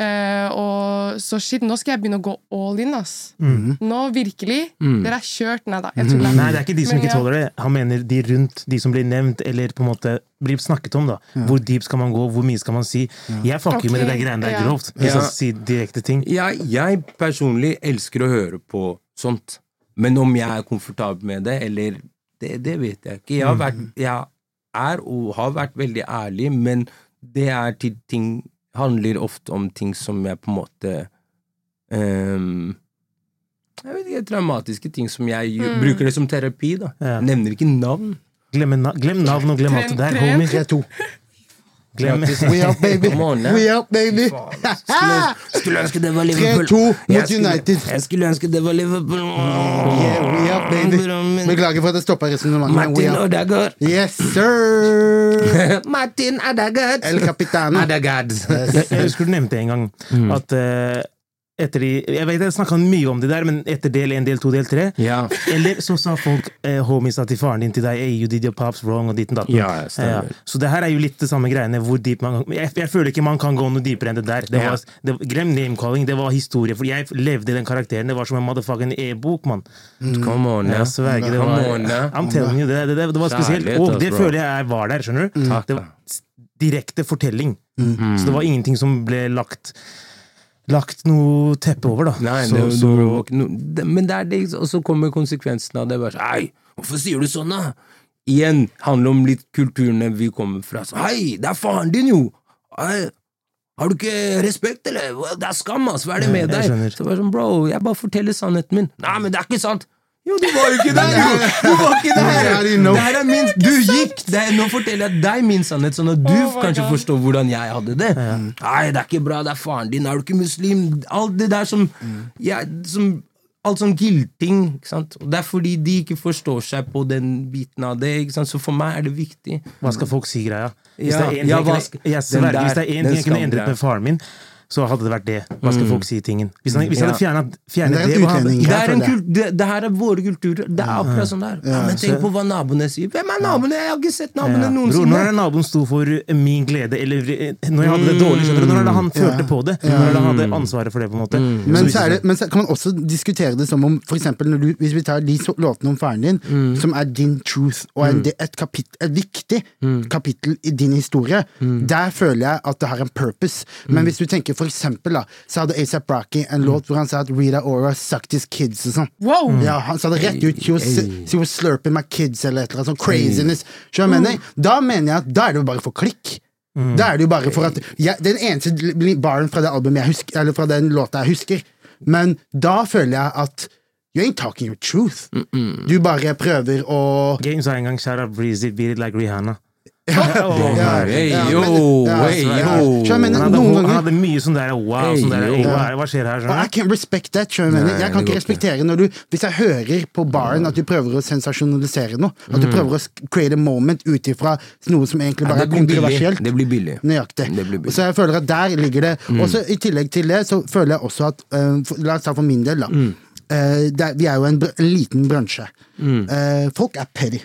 Eh, og så shit, nå skal jeg begynne å gå all in, ass. Nå virkelig. Dere er kjørt. Nei da, jeg tuller. Nei, det er ikke de som Men ikke tåler det. Han mener de rundt, de som blir nevnt, eller på en måte blir snakket om. da. Hvor deep skal man gå, hvor mye skal man si? Jeg fucker okay. med det der greiene der ja. grovt. Hvis Ja. jeg sier direkte ting. Jeg, jeg personlig elsker å høre på sånt. Men om jeg er komfortabel med det, eller Det, det vet jeg ikke. Jeg, har vært, jeg er og har vært veldig ærlig, men det er til ting handler ofte om ting som jeg på en måte um, Jeg vet ikke, traumatiske ting som jeg mm. bruker det som terapi, da. Ja. Nevner ikke navn. Glem, na glem navn og glem alt det der, Tren- Jeg er 3-2. Glem. We up, baby! Come on, ja. We up, baby! Skulle, skulle ønske det var Liverpool. 3-2 mot United. Jeg skulle ønske det var Liverpool. Yeah, we up, baby. Beklager for at jeg stoppa resonnementet. Martin. Odegaard. Yes, sir! Martin Odegaard. El Capitano. Odegaard. Jeg, jeg husker du nevnte en gang Mm. at eh, etter de Jeg vet jeg snakka mye om det der, men etter del én, del to, del tre Ja. Eller så sa folk eh, homiesa til faren din til deg hey, you did your pops wrong og ditten datten. Ja, ja. Så det her er jo litt det samme greiene. Hvor deep man, jeg, jeg føler ikke man kan gå noe dypere enn det der. Det var, det, glem name-calling, det var historie. For jeg levde i den karakteren. Det var som en motherfucking e-bok, mann. Come on, ja. Sverger, det var on. I'm telling you, det, det, det, var spesielt. Og det føler jeg var der, skjønner du. Mm. Det var direkte fortelling. Så det var ingenting som ble lagt Lagt noe teppe over, da. Nei, så, det, så, ikke det, men det er det, og så kommer konsekvensen av det. Bare, Hei, hvorfor sier du sånn, da? Igjen handler om litt kulturene vi kommer fra. Så, Hei, det er faren din, jo! Hei, har du ikke respekt, eller? Det er skam, ass! Hva er det med deg? Så bare sånn, bro, jeg bare forteller sannheten min. Nei, men det er ikke sant! Jo, du var jo ikke der! jo! Du var ikke der! Det her er min, du gikk! Det er, nå forteller jeg deg min sannhet, sånn at du Oh kanskje God. forstår hvordan jeg hadde det. Nei, det er ikke bra, det er faren din, er du ikke muslim? Alt det der som, ja, som Alt sånn guilting. ikke sant? Og Det er fordi de ikke forstår seg på den biten av det. ikke sant? Så for meg er det viktig. hva skal folk si, greia? Hvis Ja, det er en ting jeg jeg sverger, hvis det er én ting jeg kunne endret med faren min, så hadde det vært det. Hva skal folk si i tingen? Hvis, han, hvis hadde fjernet, fjernet det er det. Det, er en kul, det, det her er våre kulturer. Det er akkurat sånn der. Ja, men tenk på hva naboene sier. Hvem er naboene? Jeg har ikke sett naboene Ja. Bror, noensinne. når er det naboen sto for eh, min glede, eller eh, når jeg hadde det dårlig, skjønner du? Når er det han følte på det? Når er det han hadde ansvaret for det, på en måte? Men Så er det, men så kan man også diskutere det som om for eksempel når du, Hvis vi tar de låtene om faren din, som er din truth, og er det- et, kapittel, et viktig kapittel i din historie, der føler jeg at det har en purpose. Men hvis du tenker for eksempel, da, så hadde ASAP Rocky en låt hvor han sa at Rita Ora sucked his kids og sånn. Wow! Ja, han sa det rett ut. She was, she was slurping my kids, eller et eller annet sånn craziness. Skjønner jeg mener? Da mener jeg at da er det jo bare for klikk. Da er det jo bare for at jeg, Den eneste baren fra det albumet jeg husker, eller fra den låta jeg husker. Men da føler jeg at You ain't talking your truth. Du bare prøver å Games har en gang 'Shout out Breezy, beat it like Rihanna'. Ja? Han hadde, mye sånn der wow, sånn der, hey, hva, skjer her? Sånn? I can't respect that. jeg mener? Nei, Jeg kan ikke respektere når du Hvis jeg hører på baren at du prøver å sensasjonalisere noe, at du prøver å create a moment ut ifra noe som egentlig Mm. Ja, bare er blir kontroversielt. Det blir billig. Nøyaktig. Det blir billig. Så jeg føler at der ligger det Og så I tillegg til det så føler jeg også at eh, for, La oss ta for min del, da. Eh, det er, vi er jo en, br- en liten bransje. Eh, folk er petty.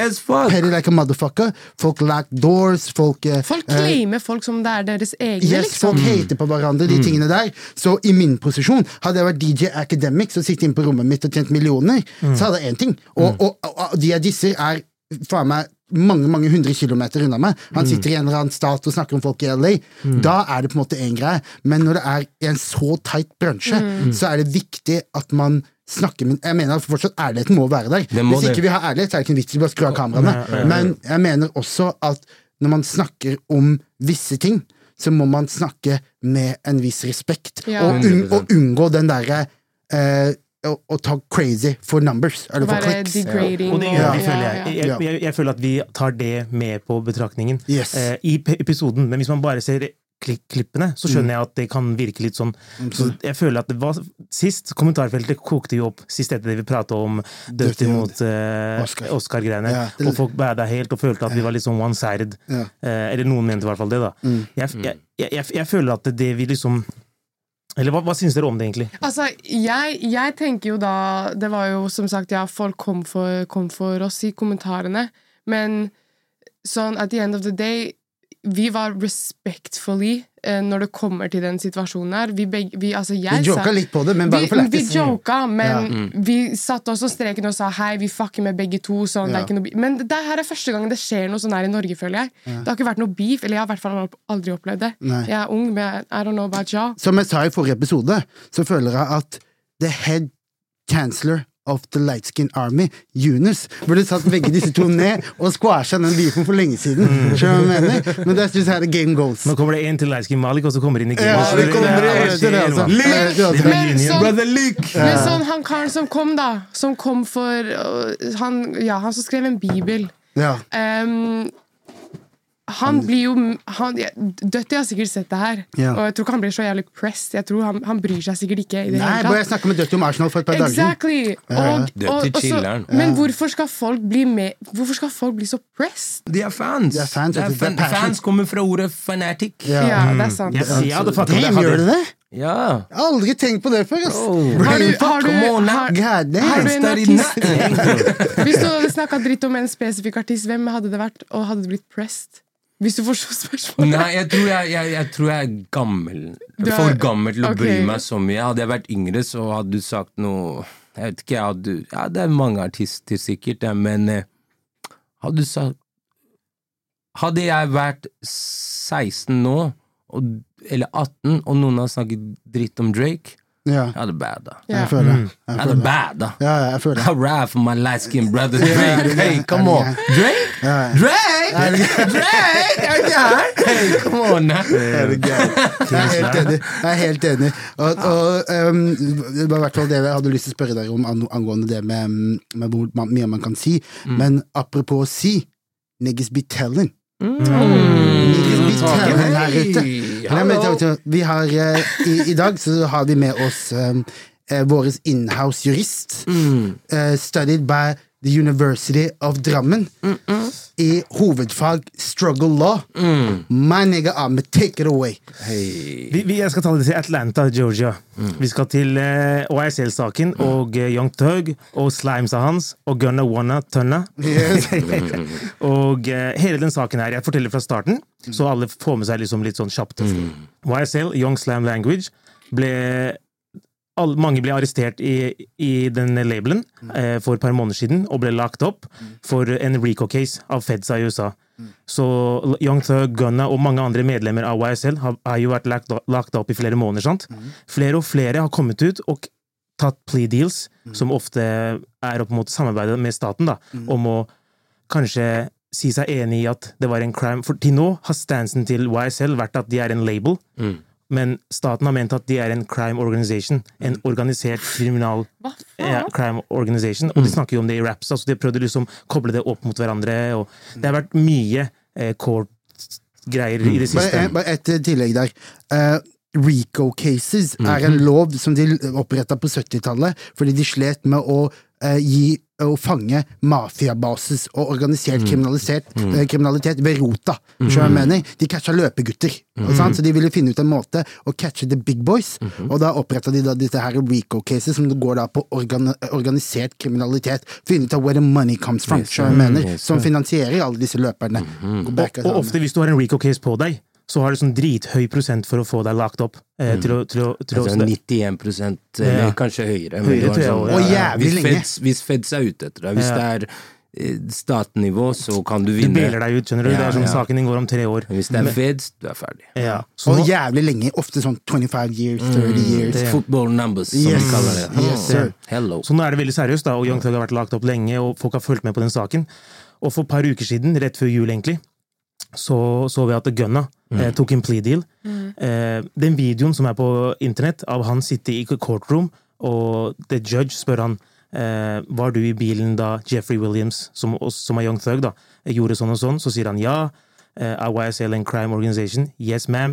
As fuck. Petty like a motherfucker. Folk lack doors. Folk, eh, Folk eh, claimer folk som det er deres egne, Yes, liksom. folk hater på hverandre, de tingene der. Så i min posisjon, hadde jeg vært DJ Academic som sitter inne på rommet mitt og tjent millioner, så hadde jeg én ting. Og, og, og, og de jeg disser, er faen meg mange mange hundre kilometer unna meg. Han sitter i en eller annen stat og snakker om folk i LA. Da er det på en måte én greie. Men når det er i en så tight bransje, så er det viktig at man snakker med Jeg mener fortsatt ærligheten må være der. Må Hvis det. ikke vi har ærlighet, så er det ikke en vits i å skru av kameraene. Men jeg mener også at når man snakker om visse ting, så må man snakke med en viss respekt. Ja. Og, un og unngå den derre eh, å, å ta crazy for numbers, eller for clicks. Ja. Og det gjør vi, føler ja, jeg. Jeg, jeg. jeg føler at vi tar det med på betraktningen Yes. eh, i episoden. Men hvis man bare ser klippene, så Mm. skjønner jeg at det kan virke litt sånn. Så jeg føler at det var Sist kommentarfeltet kokte jo opp sist etter det vi prata om Dirty Dødt mot uh, Oscar. Oscar-greiene. Ja, og folk bada helt og følte at vi var litt sånn one-sided. Ja. Mm. Eh, eller noen mente i hvert fall det, da. Jeg, jeg, jeg, jeg, jeg føler at det vi liksom Eller hva, hva syns dere om det, egentlig? Altså, jeg, jeg tenker jo da Det var jo som sagt, ja, folk kom for, kom for oss i kommentarene, men sånn at the end of the day vi var respectfully eh, når det kommer til den situasjonen her. Vi, begge, vi, altså Vi joka sa- litt på det, men bare vi, for vi lættis. joka, men Mm. vi satte også streken og sa hei, vi fucker med begge to. Sånn, det Ja. er ikke noe. Men det her er første gang det skjer noe sånn her i Norge, føler jeg. Det har ikke vært noe beef, eller jeg har i hvert fall aldri opplevd det. Nei. Jeg er ung, men I don't know about y'all. Som jeg sa i forrige episode, så føler jeg at the head chancellor of the light skin army, Yunus, burde satt begge disse to ned og squasha den beefen for lenge siden. Skjønner du hva jeg mener? Men that's just how the game goes. Nå kommer det en til Light Skin Malik, og så kommer det inn i Ja, gamet. det kommer er- det etter det, altså. mann? Jeg vet det, altså. Men sånn, Brother Luke! men sånn han karen som kom, da. Som kom for øh, han, Ja, han som skrev en bibel. Ja. Ehm, han blir jo han, ja, har sikkert sett det her, Ja. og jeg tror ikke han blir så jævlig pressed. Jeg tror Han, han bryr seg sikkert ikke. i det Nei, hele bare tatt jeg snakka med Dutty om Arsenal for et par dager siden. Exactly! Og, Døtti og, og men hvorfor skal folk bli med Hvorfor skal folk bli så pressed? De er fans. De er fans, de det er fan, fans kommer fra ordet fanatic. Ja. Ja, det er sant. Hadde fucka det Damn, gjør det det? Ja. Jeg har aldri tenkt på det før, ass. Har du, har du, on har, har du en artist. Hvis du hadde snakka dritt om en spesifikk artist, hvem hadde det vært, og hadde du blitt pressed? Hvis du forstår spørsmålet? Nei, jeg tror jeg, jeg, jeg tror jeg er gammel. Er- For gammel til å bry meg så mye. Hadde jeg vært yngre, så hadde du sagt noe Jeg vet ikke, jeg hadde Ja, det er mange artister sikkert, ja, men eh, Hadde du sagt Hadde jeg vært 16 nå, og, eller 18, og noen har snakket dritt om Drake, Ja, jeg hadde bad, Ja. jeg føler det. Jeg hadde det. bada. Ja, ja, jeg føler det. I ride for my light skinned brother Drake. Hey, come on. Drake? Drake? Drake? Er du gæren? Hey, come on. now. Er? Jeg er helt enig. Jeg er helt enig. Og, og um, det var i hvert fall det jeg hadde lyst til å spørre deg om angående det med, med hvor mye man kan si. Men apropos å si, niggas be telling. Niggas her ute. Vi har, eh, i, I dag så har vi med oss um, vår inhouse-jurist, eh, studied by the University of Drammen, i hovedfag struggle law. My nigga Ahmed, take it away. Hey. Vi, vi, jeg skal ta det til Atlanta, Georgia. Vi skal til uh, YSL-saken og uh, Young Thug og slimesa hans og Gunna Wanna Tønna. og uh, hele den saken her, jeg forteller fra starten, så alle får med seg liksom litt sånn kjapt. YSL, Young Slam Language, ble all, mange ble arrestert i, i den labelen eh, for et par måneder siden og ble lagt opp for en RICO-case av Fedsa i USA. Så Young Thug, Gunna og mange andre medlemmer av YSL har, har jo vært lagt, lagt opp i flere måneder. sant? Flere og flere har kommet ut og tatt plea deals, som ofte er opp mot samarbeidet med staten, da, om å kanskje si seg enig i at det var en crime. For til nå har stansen til YSL vært at de er en label, men staten har ment at de er en crime organization. En organisert kriminal ja, crime organization. Og de snakker jo om det i raps. Altså de har prøvd å liksom koble det opp mot hverandre. Og det har vært mye eh, court-greier i det siste. Bare, bare et eh, tillegg der. Uh, RICO cases er en lov som de oppretta på 70-tallet fordi de slet med å eh, gi å fange mafiabasis og organisert kriminalitet, eh, kriminalitet ved rota. Mm. jeg mener? De catcha løpegutter. Mm. sant? Så de ville finne ut en måte å catche the big boys, og da oppretta de da disse her RICO-cases som går da på organ organisert kriminalitet. Finne ut av where the money comes from, yes. jeg mener? Som finansierer alle disse løperne. Back Og, og ofte hvis du har en RICO-case på deg, så har du sånn drithøy prosent for å få deg lagt opp. Eh, til å, til å, til Altså 91 eller Ja. kanskje høyere. Høyere, sånn, også, ja. Og jævlig hvis lenge. Feds, hvis Feds er ute etter deg, hvis Ja. det er eh, statnivå, så kan du vinne. du beler deg ut, skjønner du. Ja, det er sånn ja. Saken din går om tre år. Hvis det er Feds, du er ferdig. Ja. Så Og jævlig lenge. Ofte sånn 25 years, 30 years. det- Football numbers, som Yes. de kaller det. Yes, sir. Hello. så nå er det veldig seriøst, da, og Young Thug har vært lagt opp lenge, og folk har fulgt med på den saken. Og for et par uker siden, rett før jul egentlig, så så vi at Gunna eh, tok en plea deal. Eh, den videoen som er på internett, av han sitte i courtroom, og the judge spør han eh, var du i bilen da Jeffrey Williams, som, som er Young Thug, da, gjorde sånn og sånn, så sier han ja. Uh, YSL and crime organization. Yes, ma'am.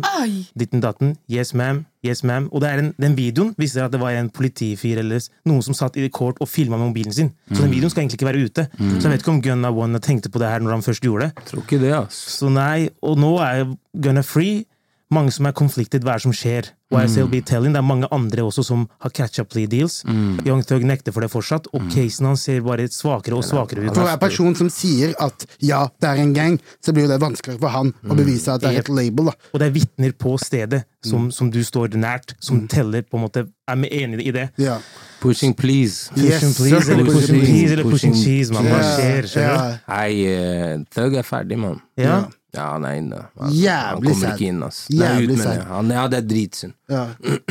Ditten datten. Yes, ma'am. Yes, ma'am. Og det er en, den videoen viser at det var en politifyr eller noen som satt i court og filma med mobilen sin. Så den videoen skal egentlig ikke være ute. Så jeg vet ikke om Gunna One tenkte på det her når han først gjorde det. Tror ikke det, ass. Så nei, og nå er Gunna free, mange som er conflicted, hva er det som skjer? YSLB be telling, Det er mange andre også som har catch up plea deals. Young Thug nekter for det fortsatt, og casen hans ser bare svakere og svakere ut. For hver person som sier at ja, det er en gang, så blir jo det vanskeligere for han å bevise at det er et label. da. Og det er vitner på stedet som, som du står nært, som teller, på en måte, er med enig i det. Ja. Pushing please. Yes, Pushing please, sir. eller pushing Pushing please, eller pushing pushing- cheese, man. Hva Ja, skjer? Yeah. Nei, eh, Thug er ferdig, mann. Ja. Ja, han er inne. Han, han kommer sad. ikke inn, ass. Nei, Jævlig ut sad. Han, ja, det er dritsynd. Ja.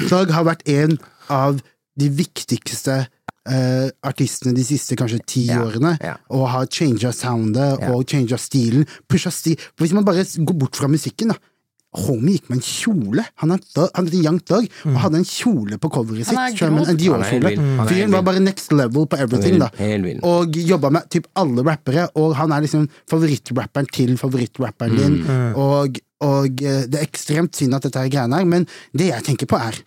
Thug har vært en av de viktigste eh, artistene de siste kanskje ti Ja, årene, ja. og har changa soundet og changa stilen. Pusha stil. For Hvis man bare går bort fra musikken, da. Homie gikk med en kjole. Han er, thug, han heter Young Thug og hadde en kjole på coveret er sitt. skjønner? En. Er Dior-kjole. Han er Fyren var bare next level på everything, da. Helt vill. Og jobba med typ alle rappere, og han er liksom favorittrapperen til favorittrapperen din. Mm. Og, og eh, det er ekstremt synd at dette er greiene her, men det jeg tenker på, er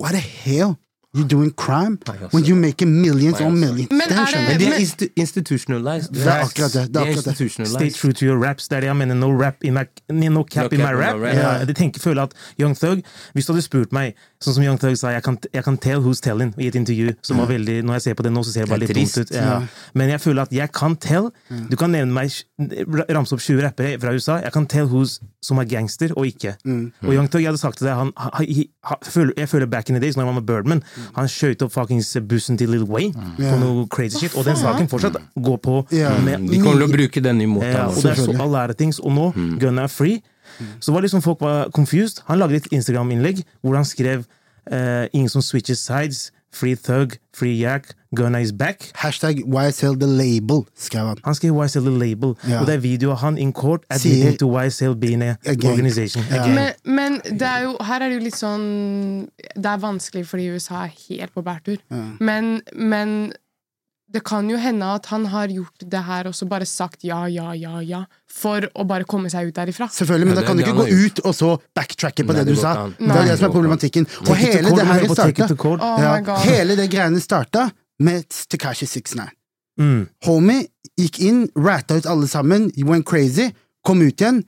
What the hell? You doing crime when you make millions on millions? Men er det- Men de er institutionalized. Det er akkurat det, det er akkurat det. Stay true to your raps. Det er det jeg mener. No, rap in my, no cap No in my rap. my rap. Ja, jeg tenker, føler at Young Thug Hvis du hadde spurt meg, sånn som Young Thug sa, jeg kan, jeg kan tell who's telling i et intervju, som var veldig Når jeg ser på det nå, så ser det bare litt dumt ut. Ja. Men jeg føler at jeg kan tell. Du kan nevne meg ramse opp 20 rappere fra USA. Jeg kan tell who's som er gangster og ikke. Og Young Thug, jeg hadde sagt til deg han, han, han, han, Jeg føler back in the days, når han var med Birdman, han skjøt opp fuckings bussen til Lil Wayne på noe crazy shit, og den saken fortsatt går på med De kommer til å bruke den imot ja, og det er så a lot things. Og nå, gun er free. Så var liksom folk var confused. Han lagde et Instagram-innlegg hvor han skrev eh, 'Ingen som switches sides', 'Free Thug', 'Free Yak', 'Gunna is back'. Hashtag YSL The Label, skrev han. Han skrev YSL The Label, Ja. og det er video av han in court admitting to YSL being a Again. organization. Ja. Men, men det er jo, her er det jo litt sånn Det er vanskelig fordi USA er helt på bærtur. Men, men det kan jo hende at han har gjort det her og så bare sagt ja, ja, ja, ja, for å bare komme seg ut derifra. Selvfølgelig, men da kan du ikke gå ut og så backtracke på Nei, det du sa. Nei. Det er det som er problematikken. Og hele det her starta. Oh ja. Hele det greiene starta med Tekashi 69. Mm. Homie gikk inn, ratta ut alle sammen, went crazy, kom ut igjen,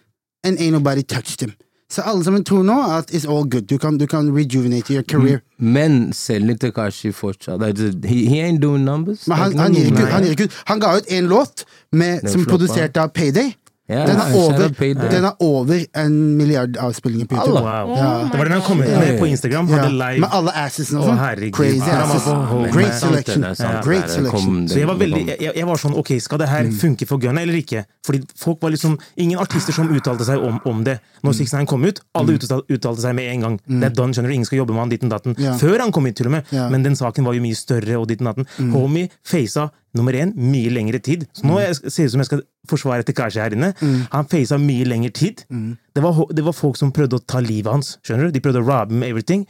and ain't nobody touched him. Så alle sammen tror nå at it's all good. Du kan, du kan rejuvenate your career. Men selger Tekashi fortsatt. He, he ain't doing numbers. Men han, han, gir ikke, han gir ikke. Han ga ut en låt med, som floppa. produsert av Payday. Ja, Den er over, den er over en milliard avspillinger på YouTube. Wow. Ja. Det var den han kom ut med på Instagram. Ja, Hadde live med alle assesene og sånn. herregud. Crazy asses. Great selection. Great selection. Så jeg var, veldig, jeg, jeg var sånn, ok, skal det her Mm. funke for Gunna eller ikke? Fordi folk var liksom, Ingen artister som uttalte seg om, om det. Når 69 kom ut, alle uttalte, uttalte seg med en gang. Det er done, skjønner du, ingen skal jobbe med han ditten datten. Mm. Før han kom ut, til og med. Mm. Men den saken var jo mye større, og ditten datten. Homie facet nummer én mye lengre tid. Så nå jeg, ser det ut som jeg skal forsvare Tekashi her inne. Mm. Han faca mye lengre tid. Det, var, det var folk som prøvde å ta livet hans. skjønner du? De prøvde å robbe med everything.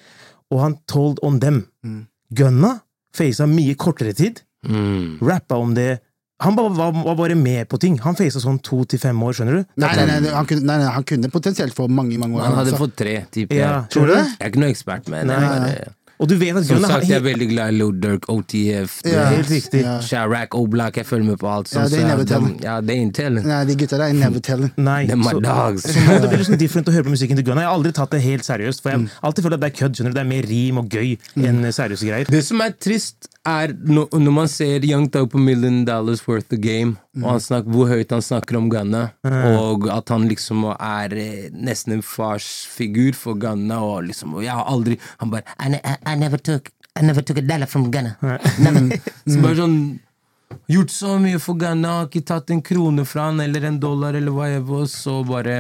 Og han told on them. Mm. Gunna faca mye kortere tid Mm. rappa om det Han bare, var, var bare med på ting. Han faca sånn to til fem år, skjønner du? Nei, nei, nei, han kunne, nei, nei, han kunne potensielt få mange mange år. Han hadde altså. fått tre, type. Ja, jeg. Tror du det? Jeg er ikke noe ekspert, men Nei. nei, bare, Og du vet at Som sagt, jeg er veldig glad i Ludurk, OTF, det Ja, er helt riktig. Ja. Oblak, jeg følger med på alt. Ja, sånn, er så never de- tell. Ja, they ain't telling. Nei, de gutta der er never telling. Nei, er my så, dogs. så det blir liksom different å høre på musikken til Gunna. Jeg har aldri tatt det helt seriøst, for jeg har alltid følt at det er kødd. skjønner du? Det er mer rim og gøy enn seriøse greier. Det som er trist, er når, når man ser Young Tau på Million Dollars Worth the Game, og han snakker, hvor høyt han snakker om Ghana og at han liksom er eh, nesten en farsfigur for Ghana, og liksom og Jeg har aldri Han bare I, I, I never took I never took a dollar from Ghana. Så bare sånn Gjort så mye for Ghana, har ikke tatt en krone fra han, eller en dollar, eller hva jeg var, så bare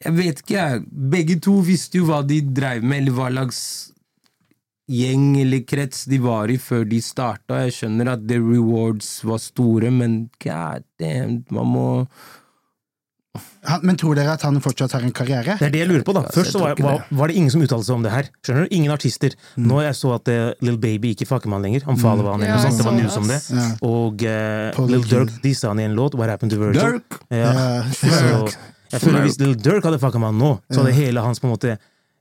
Jeg vet ikke, jeg. Begge to visste jo hva de dreiv med, eller hva slags gjeng eller krets de var i før de starta. Jeg skjønner at the rewards var store, men god damn, man må Han, men tror dere at han fortsatt har en karriere? Det er det jeg lurer på, da. Først så var, var, var det ingen som uttalte seg om det her. Skjønner du? Ingen artister. Nå jeg så at uh, Lill Baby ikke fucker med han lenger. Han follower han eller Ja. Det var news om det. Ja. Og uh, Lill. Durk dissa han i en låt, What Happened to Virgil. Dirk! Ja. Ja, Så jeg føler hvis Lill Dirk hadde fucka med han nå, så hadde hele hans på en måte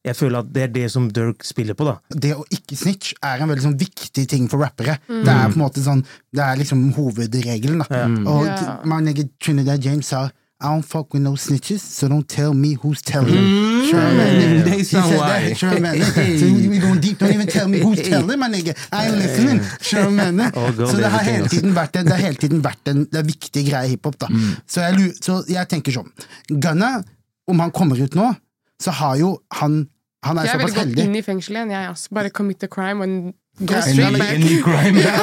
Jeg føler at det er det som Dirk spiller på, da. det å ikke snitch er en veldig sånn viktig ting for rappere. Det er på en måte sånn Det er liksom hovedregelen. da Og yeah. my nigga Trinidad James sa I don't fuck with no snitches, so don't tell me who's telling. He said that. Mener? So we going deep, don't even tell me who's telling, my nigga. I ain't listening. Så det har hele tiden vært en, det har hele tiden vært en det er viktig greie i hiphop. da. Så, jeg, så jeg tenker sånn Gunna, om han kommer ut nå, så har jo han Han er Jeg ville såpass gått heldig. inn i fengsel igjen, jeg. også. Bare commit a crime and go straight back. En ny crime. Ja,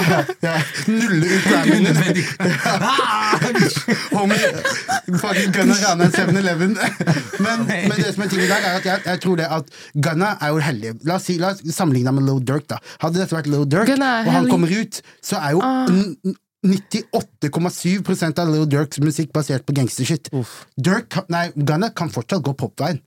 Nulle ut crimen. Homie, fucking Gunna rana 7-Eleven. Men, men det som er ting i dag, er at jeg, jeg tror det at Gunna er jo heldig. La oss, si, la oss sammenligne med Low Dirk, da Hadde dette vært Low Dirk, Gunna og han kommer ut, så er jo n- 98,7% av Lil Dirks musikk basert på gangstershit. Nei, Gunna kan fortsatt gå popveien.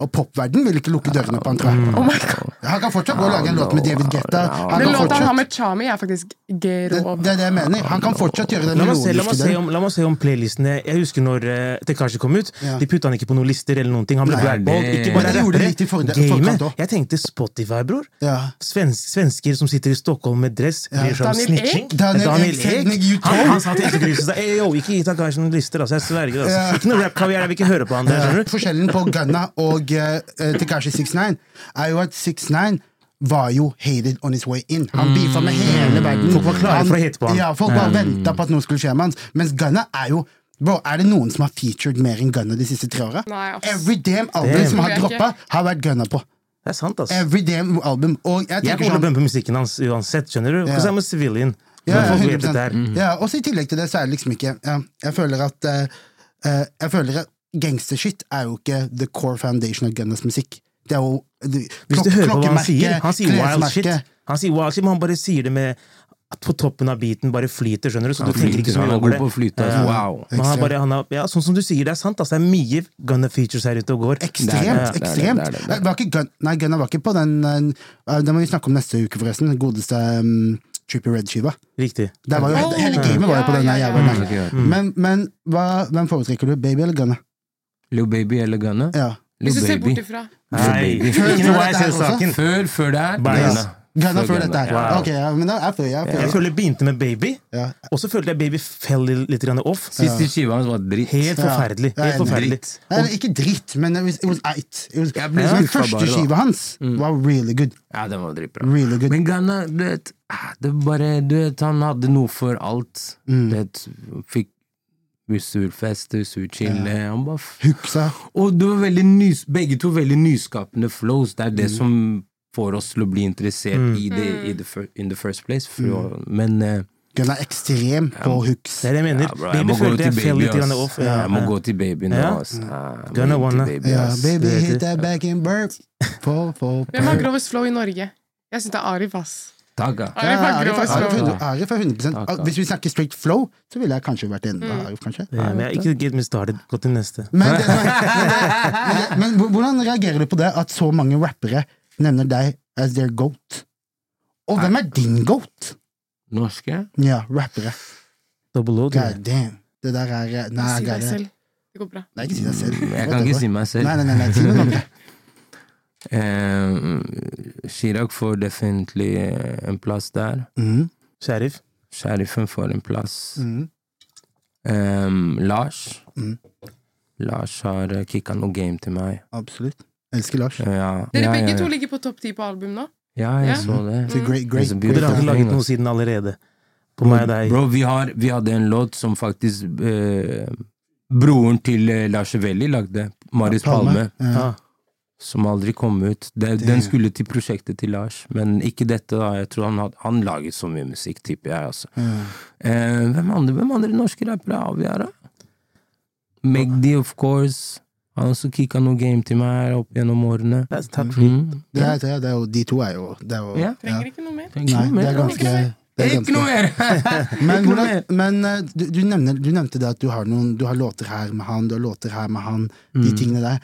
Og popverden vil ikke lukke dørene på han, tror jeg. Oh my God. Han kan fortsatt gå og lage en låt med David Guetta. Han Den kan låta han har med Chami, er faktisk det, grov. det er det jeg mener. Han kan fortsatt gjøre den La meg, se, la, meg se om, la meg se om playlistene Jeg husker når uh, Tekashi kom ut. Ja. De putta han ikke på noen lister eller noen ting. Han ble blackballed. Ikke bare det rappere. Gamet. Jeg tenkte Spotify, bror. Ja. Svensk, svensker som sitter i Stockholm med dress, bryr seg om snitching. Daniel Daniel Ek, Technic, Ek. U12. Han, han sa til intervjuet «Ey, yo, ikke gi Takashi noen lister, altså. Jeg sverger. Altså. Ja. Ikke noe rap-kaviar, jeg vil ikke høre på han? Forskjellen på Gunna og uh, Tekashi 69 er jo at 69 var jo hated on his way in. Han beefa med hele verden. Folk var klare for å hate på han. Ja, folk bare venta på at noe skulle skje med hans. Mens Gunna er jo Bro, Er det noen som har featured mer enn Gunna de siste tre åra? Every damn album Damn. som har droppa, har vært Gunna på. Det er sant, altså. Every damn album. Og jeg Jeg tenker kommer til å bumpe musikken hans uansett, skjønner du? Yeah. A civilian. Ja, folk vet 100%. Mm. her. Ja, og I tillegg til det, så er det liksom ikke ja, Jeg føler at uh, eh, Jeg føler at gangstershit er jo ikke the core foundation av Gunnas musikk. Det er jo det, Hvis du hører på hva han sier Han sier wild shit. Han sier wild shit, men han bare sier det med at på toppen av beaten bare flyter, skjønner du? Så Han du tenker ikke så mye er over det. på flyte. Altså. Wow. Men han bare, han har, ja, sånn som du sier, det er sant. Altså, det er mye Gunna features her ute og går. Ekstremt. Ekstremt. det det, det det. Var ikke Gun, nei, Gunna var ikke på den uh, Det må vi snakke om neste uke, forresten. Den godeste um, Trippy Red-skiva. Riktig. Der var jo, Oh, Hele gamet var jo på den jævla ja. Men, men hva, hvem foretrekker du? Baby eller Gunna? Lil Baby eller Gunna? Ja. Hvis du ser bort ifra Nei, baby. ikke noe jeg ser saken. Før, før det er. Gunna. Før dette her. ja. Ok, ja, men da er føler, jeg, føler. Jeg føler det begynte med Baby, og så følte jeg Baby fell litt off. Siste skiva hans var dritt. Helt forferdelig. Ja, jeg er Helt forferdelig. Nei, det er ikke dritt, men it was, it was eit. It was, Jeg ble den første skiva hans var really good. Ja, den var dritbra. Really good. Men Gunna, du vet, ah, det bare, du vet Han hadde noe for alt. Mm. Du vet, fikk surfeste, ja. Han bare Huksa. Og det var veldig nys, begge to veldig nyskapende flows. Det er Mm. det som får oss til å bli interessert i det i the in the first place. For, mm. Men uh, Gunna er ekstrem på hooks. Det er det jeg mener. ja, bro, jeg Baby må gå jeg off. Ja, jeg må gå til baby nå, Ja. gi til wanna. baby, Ja, baby hit that back in for, Hvem har grovest flow i Norge? Jeg syns det er Arif, ass. Ja. Arif er- Arif er- Arif er 100 Takk, takk. Hvis vi snakker straight flow, så ville jeg kanskje vært enig med Mm. Arif, kanskje. Ja, men jeg, ikke get me started. Gå til neste. Men, men, hvordan reagerer du på det at så mange rappere nevner deg as their goat? Og hvem er din goat? Norske? Ja, rappere. Double. God damn. Det der er Nei, Si deg selv. Det går bra. nei ikke si deg selv. Jeg kan ikke si meg selv. Nei, nei, nei, nei, si noen andre. Eh, Chirag får definitivt eh, en plass der. Mm. Sheriff. Sheriffen får en plass. Mm. Ehm, Lars. Mm. Lars har uh, kicka noe game til meg. Absolutt. Elsker Lars. Ja, Dere ja, begge ja, to ligger på topp ti på album nå. Ja, jeg Ja. så det. Mm. great, great, dere har ikke laget noe siden allerede. På meg og deg. Bro, vi, har, vi hadde en låt som faktisk eh, broren til eh, Lars Velli lagde. Marius Palme. Ja. Ja. Som aldri kom ut. Det, Det- den skulle til prosjektet til Lars, men ikke dette. da Jeg tror han, had, han laget så mye musikk, tipper jeg. altså. Ja. Eh, hvem, andre, hvem andre norske rappere har vi her, da? Magdi, of course. Han har også kicka noe game til meg her opp gjennom årene. Top three. Mm. Det er, det er, det er jo, de to er jo, det er jo Ja. Trenger ikke noe mer. Nei, det er ganske, er Ikke noe mer! Men, hvordan, men eh, du, du, nevner, du nevnte det at du har, noen, du har låter her med han, du har låter her med han, de tingene der.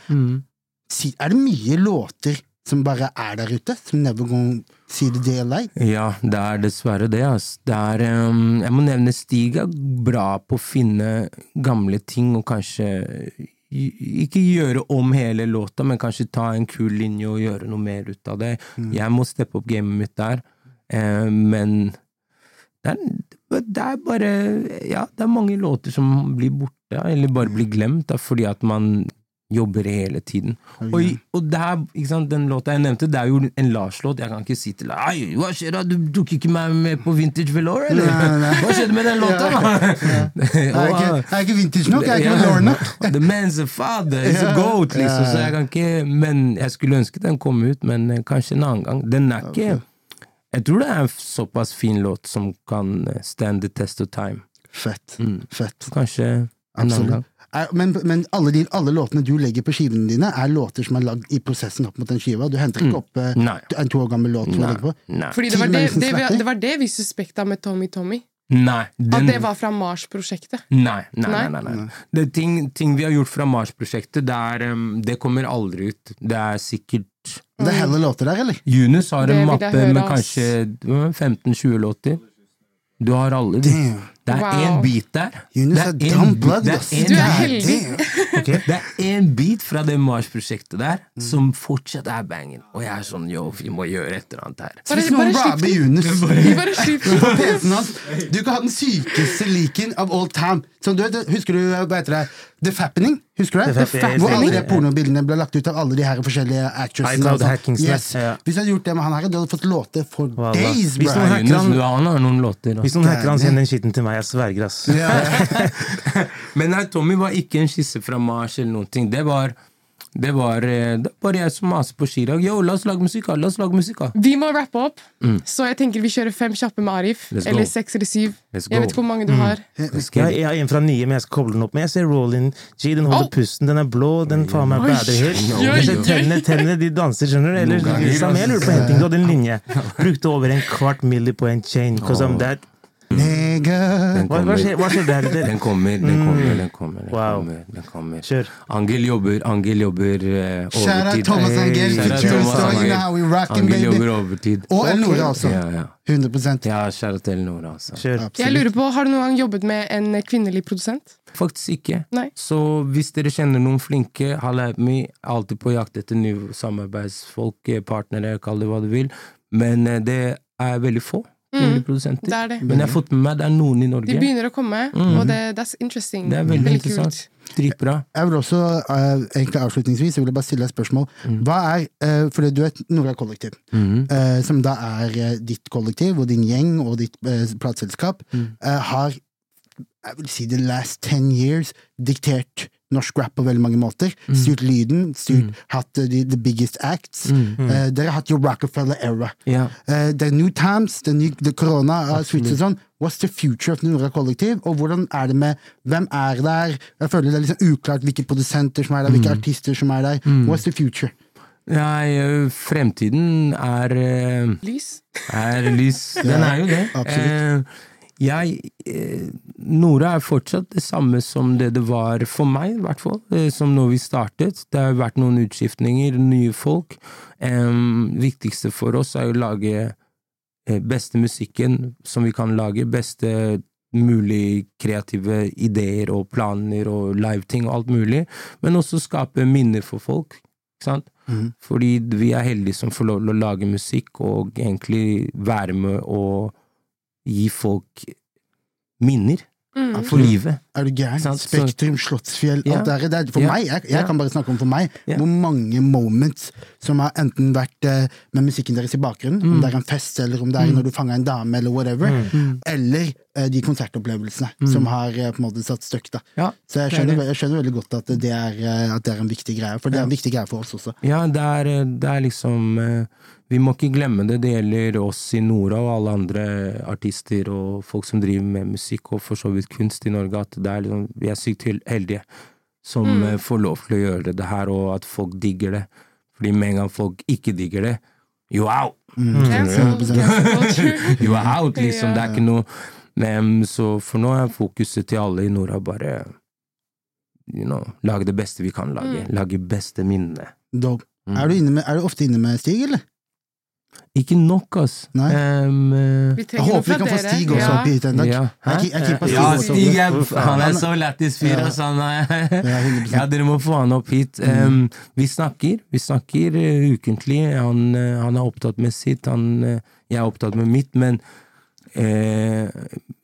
Mm. Er det mye låter som bare er der ute, som never gonna see the day alive? Ja, det er dessverre det. Altså. Det er, um, jeg må nevne Stig er bra på å finne gamle ting og kanskje ikke gjøre om hele låta, men kanskje ta en kul linje og gjøre noe mer ut av det. Jeg må steppe opp gamet mitt der, eh, men det er, det er bare Ja, det er mange låter som blir borte, eller bare blir glemt, da, fordi at man jobber hele tiden. Og, i- og det her, ikke sant, den låta jeg nevnte, det er jo en Lars-låt. Jeg kan ikke si til deg hva skjer da, du tok ikke meg med på Vintage Velour, eller? Nei, nei. Hva skjedde med den låta? Jeg er ikke, jeg er ikke vintage nok, jeg er ikke Ja. velour nok. The man's a father, he's a goat, liksom. Så jeg kan ikke Men jeg skulle ønske den kom ut, men eh, kanskje en annen gang. Den er ikke Jeg tror det er en såpass fin låt som kan eh, stand the test of time. Fett. Mm. Fett. Kanskje en annen gang. Er, men men alle, de, alle låtene du legger på skivene dine, er låter som er lagd i prosessen opp mot den skiva? Du henter ikke opp eh, en to år gammel låt Nei. på? Nei. Fordi det var det, det, vi- det var det vi suspekta med Tommy Tommy. Nei. At det var fra Mars-prosjektet. nei, nei, nei, Nei? nei, ting, ting vi har gjort fra Mars-prosjektet, det, um, det kommer aldri ut. Det er sikkert Det er heller låter der, eller? Yunus har en mappe med kanskje øh, 15-20 låter. Du har alle de. Damn. Det er Wow. én beat der. Yunus Det er det ass. er en Du er heldig. okay. Det er én bit fra det Mars-prosjektet der Mm. som fortsatt er bangen. Og jeg er sånn yo, vi må gjøre et eller annet her. Så hvis noen Bare- bare Yunus Vi bare på PC-en hans Du kan ha den sykeste liken av all time. Som du, husker du hva heter det? The Fappening? Husker du det? The Fappening. Hvor alle de pornobildene ble lagt ut av alle de her forskjellige sånn. hackings, yes. Hvis du hadde gjort det med han her, du hadde fått låter for Wallah. days, Hvis bro. noen hacker han- du, han har noen låter. Hvis Altså. noen hacker han, send den skitten til meg. Jeg sverger, ass. Ja. Men nei, Tommy var ikke en skisse fra Mars eller noen ting. Det var, det var, eh, det var bare jeg som maste på Chirag. Yo, la oss lage musikk. La oss lage musikk. Vi må rappe opp, så jeg tenker vi kjører fem kjappe med Arif. Mm. Eller seks eller syv. Jeg vet ikke hvor mange du har. Jeg, jeg har en fra nye, men jeg skal koble den opp. Men jeg ser Rollin G, den holder Oh. pusten, den er blå, den faen meg bader helt. Jeg ser tennene, tennene, de danser, skjønner du? Eller jeg lurer på en ting, du hadde en linje. Brukte over en kvart milli på en chain, cause I'm that. Nigga. Den Hva, hva, kommer. skjer, hva skjer der? Den kommer, den kommer, den kommer. Den Wow. kommer, den kommer. Kjør. Angel jobber, Angel jobber uh, overtid. Thomas Angel. Shout Thomas Angel. Angel. know how we rockin', Angel jobber overtid. Og Elnora også. Ja, ja. 100% Ja, kjære til Elnora. Kjør. Jeg lurer på, Har du noen gang jobbet med en kvinnelig produsent? Faktisk ikke. Nei. Så hvis dere kjenner noen flinke, at. Alltid på jakt etter nye samarbeidsfolk, eh, partnere, kall det hva du vil. Men eh, det er veldig få kvinnelige produsenter. Det er det. Men jeg har fått med meg det er noen i Norge. De begynner å komme, Mm. og det that's interesting. Det er veldig interessant. kult. Dritbra. Jeg vil også, uh, egentlig avslutningsvis, jeg vil bare stille deg et spørsmål. Hva er, uh, fordi du er et Nora kollektiv, eh, som da er ditt kollektiv og din gjeng og ditt uh, plateselskap, eh, har, jeg vil si the last ten years, diktert norsk rap på veldig mange måter. Styrt lyden, styrt, hatt eh, the, the biggest acts. Eh, dere har hatt your Rockefeller era. Yeah. Uh, det er new times, det er ny, det korona har sånn. What's the future of Nora Kollektiv? Og hvordan er det med Hvem er der? Jeg føler det er liksom uklart hvilke produsenter som er der, hvilke artister som er der. What's the future? Nei, eh, fremtiden er eh, Lys. er lys. Den er jo det. absolutt. Jeg eh, Nora er fortsatt det samme som det det var for meg, i hvert fall. Eh, som når vi startet. Det har vært noen utskiftninger, nye folk. Eh, viktigste for oss er å lage eh, beste musikken som vi kan lage. Beste mulig kreative ideer og planer og liveting og alt mulig. Men også skape minner for folk. Ikke sant? Mm. Fordi vi er heldige som får lov til å lage musikk og egentlig være med og gi folk minner Mm. for livet. Er du gæren? Spektrum, Slottsfjell, Ja. alt det der. Er, for Ja. meg, jeg, jeg Ja. kan bare snakke om for meg, Ja. hvor mange moments som har enten vært eh, med musikken deres i bakgrunnen, Mm. om det er en fest, eller om det er når du fanger en dame, eller whatever, Mm. eller eh, de konsertopplevelsene som har eh, på en måte satt støkk. da. Ja, Så jeg er skjønner, jeg skjønner veldig godt at det, er, at det er en viktig greie, for det er en viktig greie for oss også. Ja, det er, det er liksom eh, Vi må ikke glemme det. Det gjelder oss i Nora og alle andre artister og folk som driver med musikk og for så vidt kunst i Norge, at det er liksom, vi er sykt heldige som mm. får lov til å gjøre det her, og at folk digger det. Fordi med en gang folk ikke digger det, you out! Cancel. You are out, liksom. Det er ikke noe Men, Så for nå er fokuset til alle i Nora bare you know, lage det beste vi kan lage. Lage beste minnene. Mm. Er, du med, er du ofte inne med Stig, eller? Ikke nok, ass. Nei. Um, Jeg håper vi kan få. Stig også opp hit en dag. Ja. Jeg jeg ja. Stig er, han er så lættis fyr, ass. Han er Ja, dere må få han opp hit. Um, vi snakker. Vi snakker eh, ukentlig. Han, eh, han er opptatt med sitt, han, jeg er opptatt med mitt, men eh,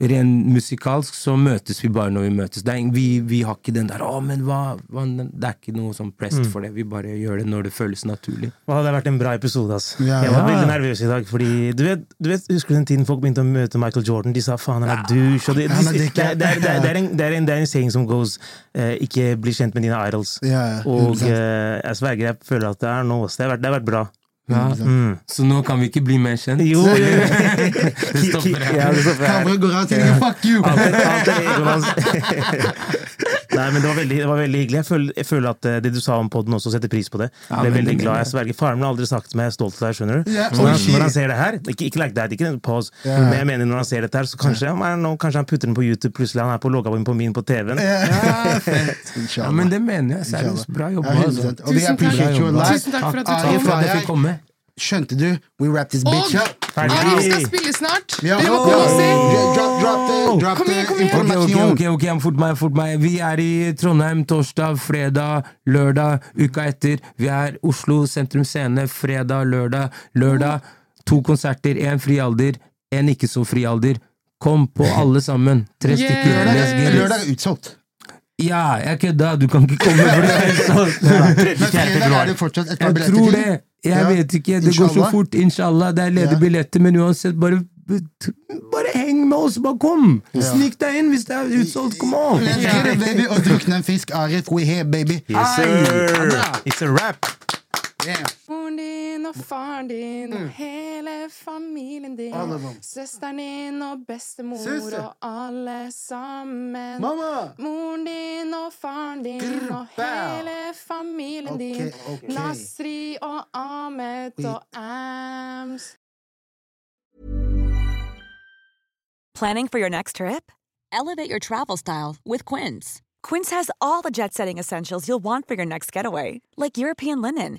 Ren musikalsk så møtes vi bare når vi møtes. Det er, vi, vi har ikke den der 'Å, men hva, hva Det er ikke noe sånn pressed for det. Vi bare gjør det når det føles naturlig. Å, det har vært en bra episode. ass. Ja, jeg var ja. veldig nervøs i dag. Fordi, du vet, du vet, Husker du den tiden folk begynte å møte Michael Jordan? De sa faen, han er douche. og Det, er det, det, er- det, er- det, er en, det, er en, en saying som goes eh, Ikke bli kjent med dine idols. Ja, Og eh, jeg sverger, jeg føler at det er noe. Det har vært, det har vært bra. Ja. Mm. Så nå kan vi ikke bli mer kjent. Jo, jo, jo. Det stopper her. Ja, det stopper her. Kameraet går av til fuck you! Alt alt. Nei, men det var veldig, det var veldig hyggelig. Jeg føler, jeg føler at eh, det du sa om podden også setter pris på det. Ja, Jeg ble veldig glad. Jeg sverger. Faren min har aldri sagt meg stolt av deg, skjønner du. Yeah, når, han, når han ser det her, ikke, ikke like that, ikke en pause, men jeg mener når han ser dette her, så kanskje, han er nå- kanskje han putter den på YouTube, plutselig han er på loggaen på min på TV-en. Ja. Ja, men det mener jeg. Seriøst. Bra Ja, jobba. Altså. Tusen takk. Tusen takk for at du kom. Jeg fikk komme. Skjønte du? We wrap this bitch Og up. Og vi skal spille snart! Ja. Dere må komme og se! Drop, drop the, drop Kom igjen, kom igjen. Ok, ok, ok, fort meg, fort meg. Vi er i Trondheim torsdag, fredag, lørdag, uka etter. Vi er Oslo Sentrum Scene fredag, lørdag. Lørdag to konserter, én fri alder, én ikke så fri alder. Kom på alle sammen. Tre stykker. Lørdag er utsolgt. Ja, jeg kødda. Du kan ikke komme. For det er. Men fredag er det fortsatt et par Jeg billetter tror til. det. Jeg Ja. vet ikke. Det går så Inshallah. fort. Inshallah. Det er ledige Ja. billetter, men uansett, bare bare heng med oss, bare kom! Snik deg inn hvis det er utsolgt. Come on! Let's get it, baby. Og drukne en fisk. Arif, we here, baby. Yes, sir! It's a rap! Yeah. Moren din og faren din og mm. hele familien din. Alle dem. Søsteren din og bestemor Søster. og alle sammen. Mamma! Moren din og faren din Grr, og bow. hele familien Ok, din. ok. Nasri og Ahmed Oi. og Ams. Planning for your next trip? Elevate your travel style with Quince. Quince has all the jet setting essentials you'll want for your next getaway, like European linen,